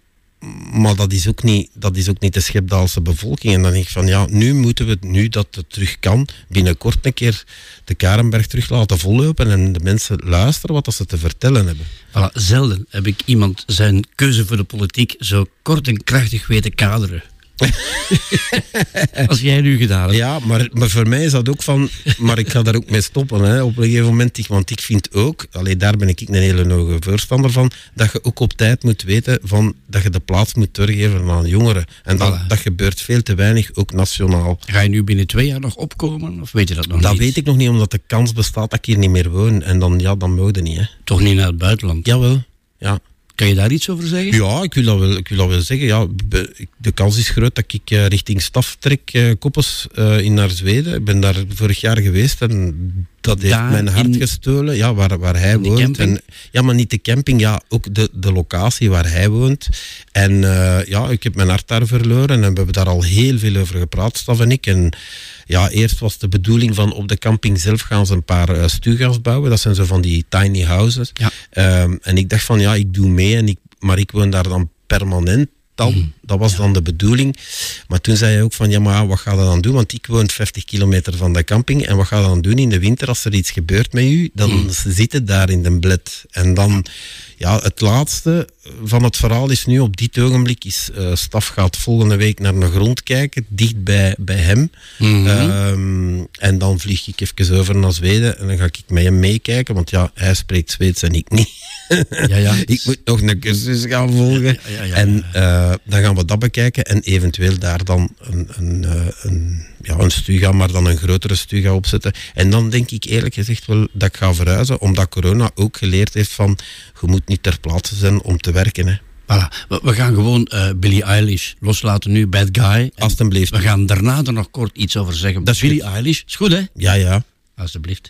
Maar dat is, ook niet, dat is ook niet de Schepdaalse bevolking. En dan denk ik van, ja, nu moeten we, het, nu dat het terug kan, binnenkort een keer de Karenberg terug laten vollopen en de mensen luisteren wat ze te vertellen hebben. Voilà, zelden heb ik iemand zijn keuze voor de politiek zo kort en krachtig weten kaderen. [laughs] Als jij nu gedaan hebt. Ja, maar, maar voor mij is dat ook van... Maar ik ga daar ook mee stoppen hè, op een gegeven moment. Want ik vind ook, alleen daar ben ik een hele hoge voorstander van, dat je ook op tijd moet weten van, dat je de plaats moet doorgeven aan jongeren. En dat, Voilà. dat gebeurt veel te weinig, ook nationaal. Ga je nu binnen twee jaar nog opkomen? Of weet je dat nog Dat niet? weet ik nog niet, omdat de kans bestaat dat ik hier niet meer woon. En dan, ja, dan mogen niet, hè. Toch niet naar het buitenland? Jawel, ja. Kan je daar iets over zeggen? Ja, ik wil dat wel, ik wil dat wel zeggen. Ja, de kans is groot dat ik eh, richting staf trek, eh, Koppes, eh, in naar Zweden. Ik ben daar vorig jaar geweest en dat heeft Daar mijn hart in- gestolen. Ja, waar, waar hij woont. En, ja, maar niet de camping, ja, ook de, de locatie waar hij woont. En ja, ik heb mijn hart daar verloren en we hebben daar al heel veel over gepraat, Staf en ik. En ja, eerst was de bedoeling van op de camping zelf gaan ze een paar stuga's bouwen. Dat zijn zo van die tiny houses. Ja. Ehm, en ik dacht van ja, ik doe mee, en ik, maar ik woon daar dan permanent. Dan, Mhm. Dat was dan de bedoeling. Maar toen zei hij ook van ja, maar wat ga je dan doen? Want ik woon 50 kilometer van de camping. En wat ga je dan doen in de winter als er iets gebeurt met u? Dan ze zitten daar in de bled. En dan, ja, het laatste van het verhaal is nu op dit ogenblik is eh, staf gaat volgende week naar een grond kijken, dicht bij, bij hem. Mhm. Ehm, en dan vlieg ik even over naar Zweden en dan ga ik met hem meekijken, want ja, hij spreekt Zweeds en ik niet. Ja, ja. [laughs] ik moet nog een cursus gaan volgen. Ja, ja, ja, en eh, dan gaan we dat bekijken en eventueel daar dan een, een, eh, een, ja, een stuga, maar dan een grotere stuga opzetten. En dan denk ik eerlijk gezegd wel dat ik ga verhuizen, omdat corona ook geleerd heeft van je moet niet ter plaatse zijn om te werken. Hè. Voilà. We, gaan gewoon eh Billie Eilish loslaten nu, Bad Guy. Alsjeblieft. We gaan daarna er nog kort iets over zeggen. Dat is Billie goed. Eilish, is goed hè? Ja, ja. Alsjeblieft.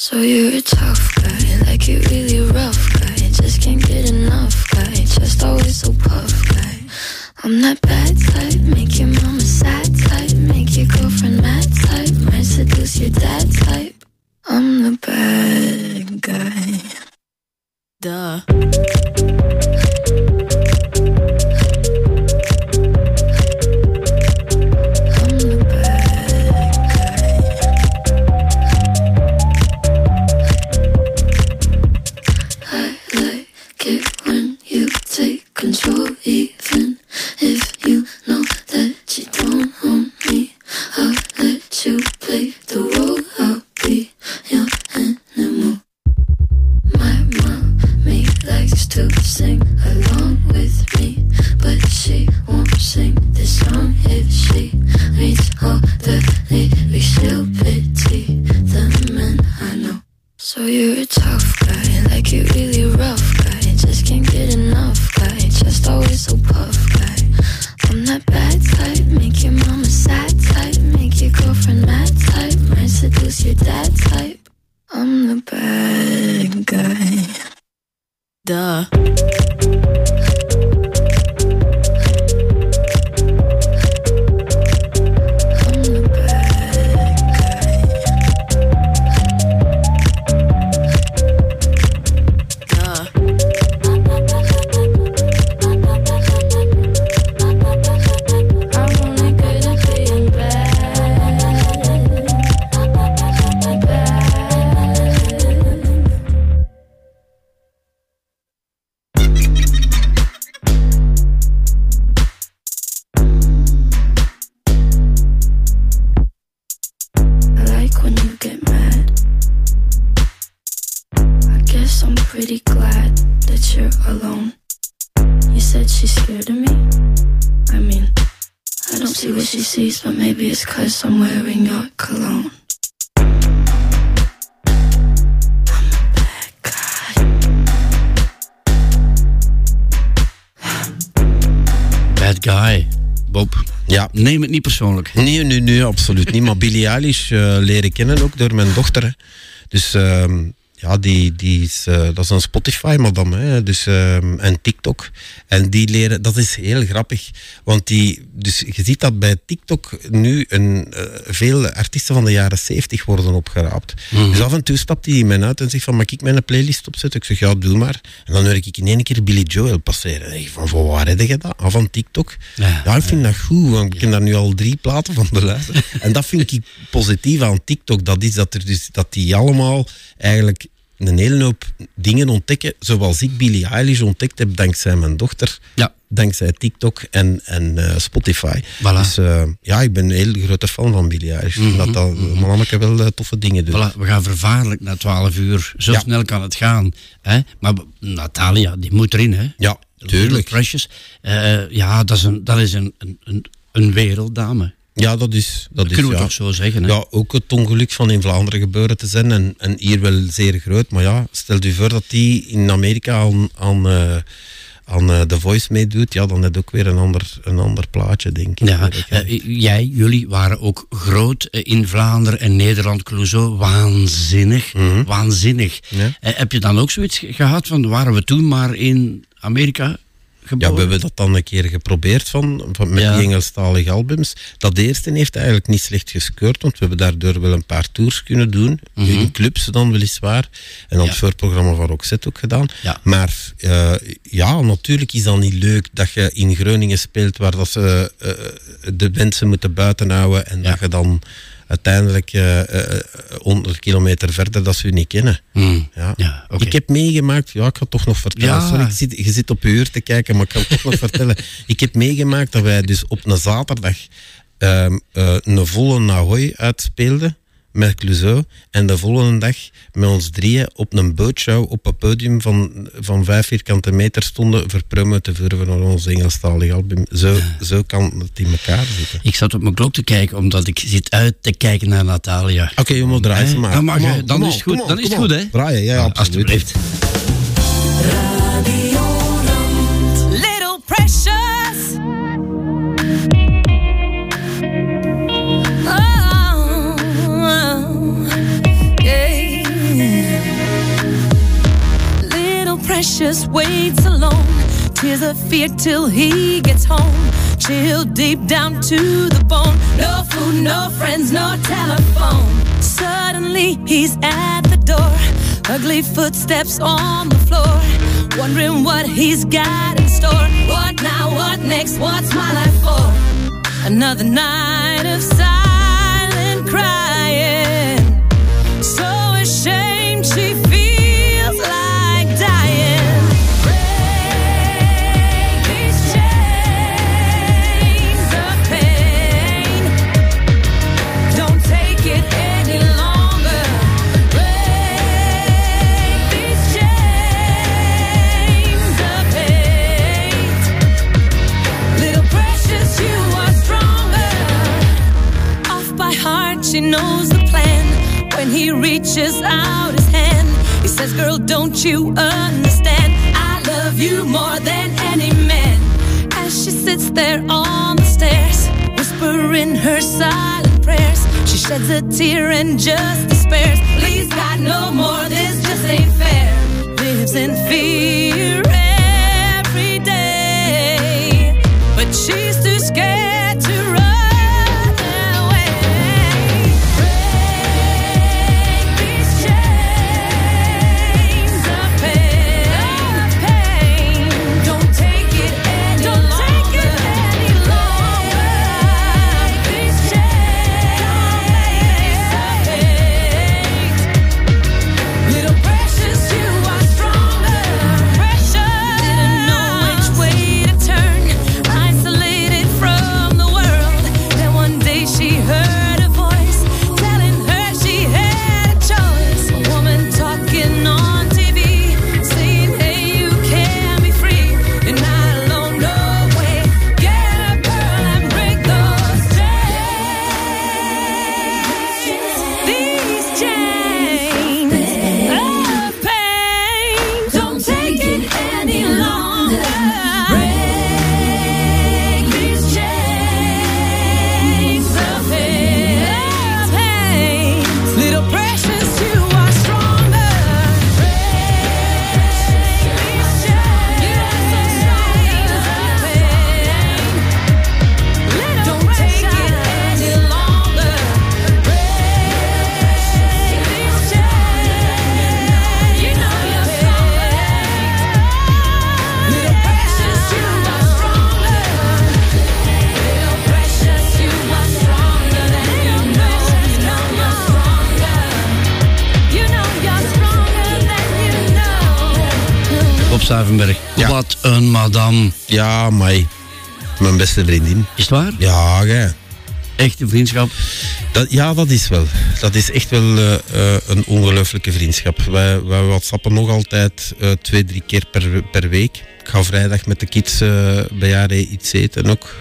so you're a tough guy, like you really rough guy. Just can't get enough guy, just always so puff guy. I'm that bad type, make your mama sad type, make your girlfriend mad type, might seduce your dad type. I'm the bad guy. Duh. Control, even if you know that you don't own me. I'll let you play the role. I'll be your animal. My mommy likes to sing along with me, but she won't sing this song if she reads all the lyrics. She'll pity the men I know. So you're a tough guy, like you're really rough guy. Just can't get enough just always so puff guy. I'm that bad type, make your mama sad type, make your girlfriend mad type, might seduce your dad type. I'm the bad guy. Duh. Neem het niet persoonlijk. Nee, nee, nee, absoluut niet. Maar Billie Eilish eh, leren kennen ook door mijn dochter. hè. Dus ehm, ja, die, die is, eh, dat is een Spotify-madame. hè. Dus, ehm, en TikTok. En die leren, dat is heel grappig. Want die, dus je ziet dat bij TikTok nu een, eh, veel artiesten van de jaren 70 worden opgeraapt. Mhm. Dus af en toe stapt hij in mij uit en zegt van, mag ik mijn playlist opzetten? Ik zeg, ja, doe maar. En dan hoor ik in één keer Billy Joel passeren. En ik van, van waar heb je dat? Ah, van TikTok. Ja, ik vind dat goed, want ik heb daar nu al drie platen van beluisterd. en dat vind ik positief aan TikTok. Dat is dat, er dus, dat die allemaal eigenlijk een hele hoop dingen ontdekken, zoals ik Billie Eilish ontdekt heb dankzij mijn dochter. Ja. Dankzij TikTok en, en eh, Spotify. Voilà. Dus eh, ja, ik ben een hele grote fan van Billie Eilish. Ik vind dat dat manneke wel eh, toffe dingen doet. Voilà, we gaan vervaarlijk na 12 uur. Zo Ja. snel kan het gaan. Hè? Maar Natalia, die moet erin. Hè? Ja, tuurlijk. Precious. Ja, dat is een, dat is een, een, een werelddame. Ja, dat is... Dat is kunnen we ja. toch zo zeggen. Hè? Ja, ook het ongeluk van in Vlaanderen gebeuren te zijn en, en hier wel zeer groot. Maar ja, stel u voor dat die in Amerika aan, aan, eh, aan eh, The Voice meedoet, ja, dan heb je ook weer een ander, een ander plaatje, denk ik. Ja, eh, jij, jullie waren ook groot in Vlaanderen en Nederland, Clouseau. Waanzinnig, waanzinnig. Mhm. Ja. Eh, heb je dan ook zoiets ge- gehad van, waren we toen maar in Amerika Ja, we hebben dat dan een keer geprobeerd van, van, met Ja. die Engelstalige albums. Dat eerste heeft eigenlijk niet slecht geskeurd, want we hebben daardoor wel een paar tours kunnen doen. Mhm. In clubs dan weliswaar. En dan het voorprogramma van Roxette ook gedaan. Ja. Maar eh, ja, natuurlijk is dat niet leuk dat je in Groningen speelt waar dat ze eh, de mensen moeten buiten houden en dat je dan uiteindelijk eh, eh, 100 kilometer verder dat ze u niet kennen. Hmm. Ja. Ik heb meegemaakt, ja, ik ga het toch nog vertellen. Ja. Sorry, ik zit, je zit op je uur te kijken, maar ik ga het toch nog [laughs] vertellen. Ik heb meegemaakt dat wij dus op een zaterdag ehm, eh, een volle Nahoy uitspeelden met Clouseau. En de volgende dag met ons drieën op een bootshow op een podium van, van vijf vierkante meter stonden voor promo te voeren van ons Engelstalig album. Zo, zo kan het in elkaar zitten. Ik zat op mijn klok te kijken, omdat ik zit uit te kijken naar Natalia. Oké, jongen, draai ze Hè? maar. Dan mag je, on, dan is het goed, on, dan is het goed, hè? Draaien, ja, Ja, absoluut. Alsjeblieft. Little precious. Precious waits alone, tears of fear till he gets home. Chilled deep down to the bone. No food, no friends, no telephone. Suddenly he's at the door. Ugly footsteps on the floor. Wondering what he's got in store. What now? What next? What's my life for? Another night of silent knows the plan. When he reaches out his hand, he says, Girl, don't you understand? I love you more than any man. As she sits there on the stairs, whispering her silent prayers, she sheds a tear and just despairs. Please, God, no more, this just ain't fair. Lives in fear Bob Stavenberg. Wat een madame. Ja, mij. Mijn beste vriendin. Is het waar? Ja, gij. Echte vriendschap? Dat, ja, dat is wel. Dat is echt wel eh, eh, een ongelooflijke vriendschap. Wij, wij whatsappen nog altijd eh, twee, drie keer per, per week. Ik ga vrijdag met de kids bij haar iets eten ook.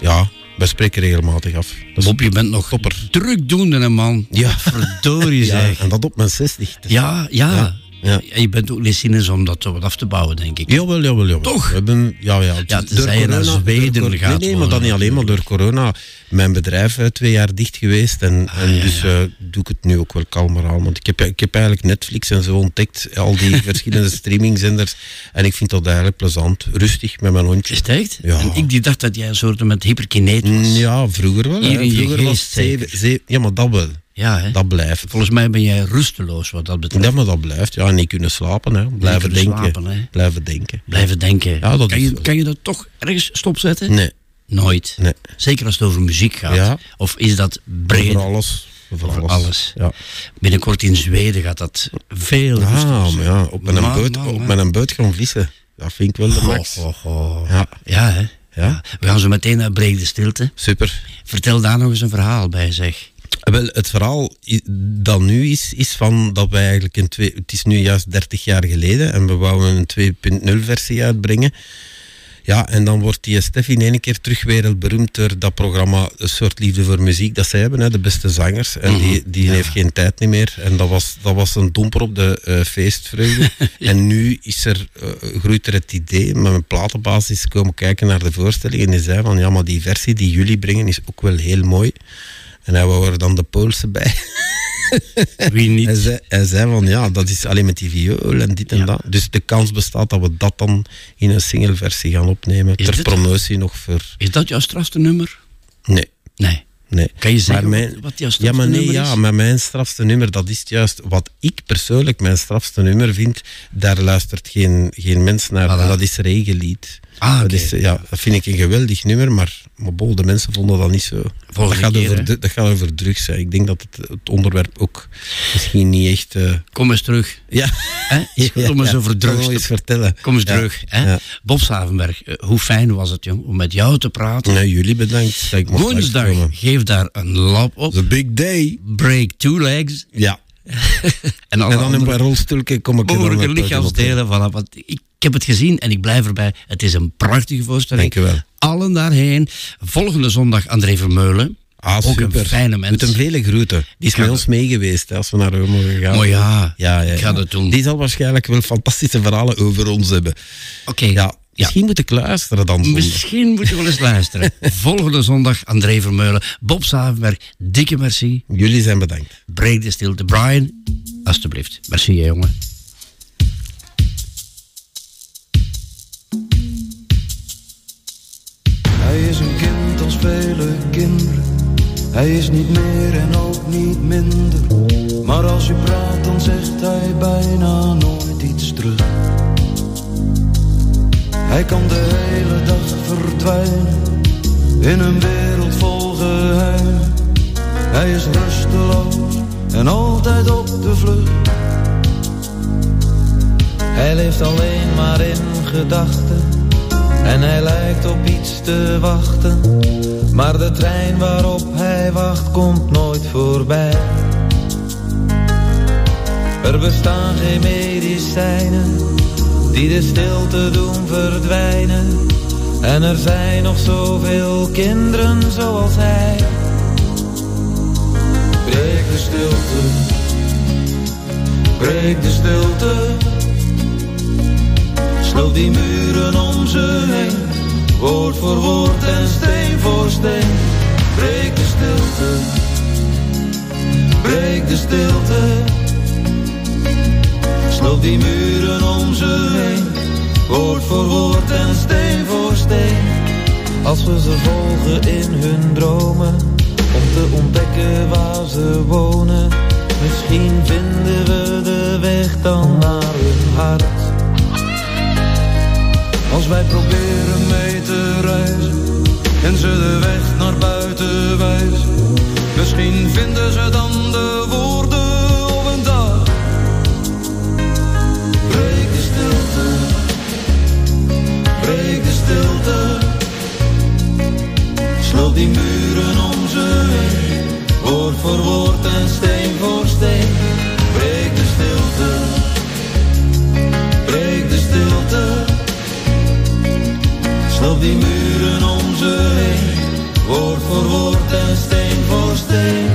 Ja, wij spreken regelmatig af. Bob, je bent nog topper. drukdoende, hè, man. Ja. Verdorie [laughs] Ja, zeg. en dat op mijn 60. Dus- Ja, ja. Ja, ja. En je bent ook niet om dat zo wat af te bouwen, denk ik. Jawel, jawel, jawel. Toch? We hebben, ja, ja. Ja, tenzij je naar Zweden gaat Nee, nee, maar dat niet alleen, maar door corona. Mijn bedrijf eh, twee jaar dicht geweest. En, en ja, dus eh, doe ik het nu ook wel kalmer aan. Want ik heb, ik heb eigenlijk Netflix en zo ontdekt. Al die [laughs] verschillende streamingzenders. En ik vind dat eigenlijk plezant. Rustig met mijn hondje. Is het echt? Ja. En ik die dacht dat jij een soort met hyperkineet was. Mm, Ja, vroeger wel. hè. Hier in je vroeger was geest zeven, zeven- ja, maar dat wel. Ja, hè? Dat blijft. Volgens mij ben jij rusteloos wat dat betreft. Ja, maar dat blijft. Ja, niet kunnen slapen. Hè. Blijven kunnen denken. slapen. Blijven denken. Blijven denken. Ja, dat kan, je, kan je dat toch ergens stopzetten? Nee. Nooit. Nee. Zeker als het over muziek gaat. Ja. Of is dat breed? Over alles. Over, Over alles. alles. Ja. Binnenkort in Zweden gaat dat veel Ah, ja, op met, een Man, boot, man, op gaan vissen. Dat vind ik wel de max. Ja. Ja, hè? Ja. We gaan zo meteen naar Breek de Stilte. Super. Vertel daar nog eens een verhaal bij, zeg. Wel, het verhaal dat nu is, is van dat wij eigenlijk een twee, het is nu juist 30 jaar geleden en we wouden een 2.0 versie uitbrengen. Ja, en dan wordt die Stef in één keer terug wereldberoemd door dat programma Een soort liefde voor muziek dat zij hebben, hè, de beste zangers. En die, die heeft geen tijd niet meer. En dat was, dat was een domper op de eh, feestvreugde. [laughs] En nu is er, eh, groeit er het idee, met mijn platenbasis komen kijken naar de voorstelling. En die zei van, ja, maar die versie die jullie brengen is ook wel heel mooi. En hij wou er dan de Poolse bij. [laughs] Wie niet? Hij zei, hij zei van ja, dat is alleen met die viool en dit en dat. Dus de kans bestaat dat we dat dan in een singleversie gaan opnemen. Is ter promotie nog voor. Is dat jouw strafste nummer? Nee. Nee. Nee. Kan je zeggen wat- wat jouw Ja, strafste maar nee, nummer ja, is? maar mijn strafste nummer, dat is juist wat ik persoonlijk mijn strafste nummer vind. Daar luistert geen, geen mens naar. Voilà. Dat is Regenlied. Ah, dat, is, ja, dat vind ik een geweldig nummer, maar, maar bol, de mensen vonden dat niet zo. Dat gaat, keer, over, dat gaat over drugs. Hè. Ik denk dat het, het onderwerp ook misschien niet echt... eh, Kom eens terug. Ja. Hè? Is goed om eens over Kan drugs te vertellen. Kom eens Ja. terug. Hè? Ja. Bob Savenberg, eh, hoe fijn was het, jong, om met jou te praten. Nee, jullie bedankt Woensdag, geef daar een lap op. The big day. Break two legs. Ja. [laughs] en, dan een andere paar rolstoelken kom ik er met lichaamsdelen. Voilà, want ik, heb het gezien en ik blijf erbij. Het is een prachtige voorstelling. Dank je wel. Allen daarheen. Volgende zondag André Vermeulen. Ah, Ook super. een fijne mens. Moet hem vele groeten. Die is met ons mee geweest hè, als we naar Rome mogen gaan. Oh ja, ja, ja, ik ga dat doen. Die zal waarschijnlijk wel fantastische verhalen over ons hebben. Oké. Ja, misschien moet ik luisteren dan. Misschien moet je wel eens luisteren. [laughs] Volgende zondag André Vermeulen. Bob Savenberg, dikke merci. Jullie zijn bedankt. Break de stilte. Brian, alstublieft. Merci, hè, jongen. Hij is een kind als vele kinderen. Hij is niet meer en ook niet minder. Maar als je praat, dan zegt hij bijna nooit iets terug. Hij kan de hele dag verdwijnen in een wereld vol geheimen. Hij is rusteloos en altijd op de vlucht. Hij leeft alleen maar in gedachten en hij lijkt op iets te wachten. Maar de trein waarop hij wacht komt nooit voorbij. Er bestaan geen medicijnen die de stilte doen verdwijnen. En er zijn nog zoveel kinderen zoals hij. Breek de stilte, breek de stilte. Sloot die muren om ze heen, woord voor woord en steen voor steen. Breek de stilte, breek de stilte. Sloot die muren om ze heen, woord voor woord en steen voor steen. Als we ze volgen in hun dromen, om te ontdekken waar ze wonen. Misschien vinden we de weg dan naar hun hart. Als wij proberen mee te reizen en ze de weg naar buiten wijzen. Misschien vinden ze dan de woorden die muren om ze heen, woord voor woord en steen voor steen. Breek de stilte, breek de stilte. Sloop die muren om ze heen, woord voor woord en steen voor steen.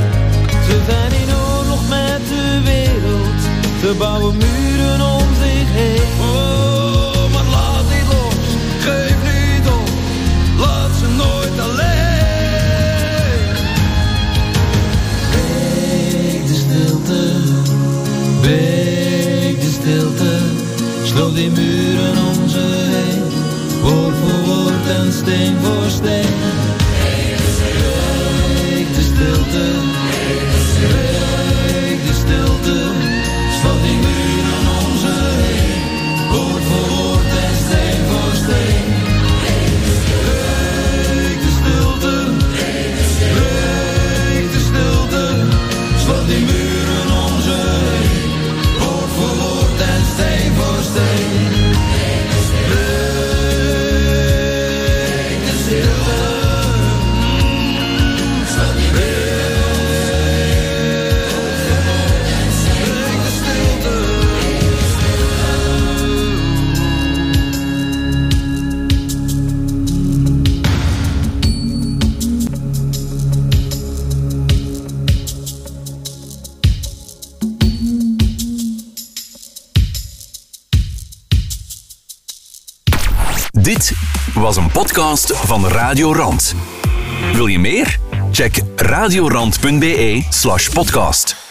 Ze zijn in oorlog met de wereld, ze bouwen muren sloop die muren om heen. Woord voor woord en steen voor steen. Podcast van Radio Rand. Wil je meer? Check radiorand.be slash podcast.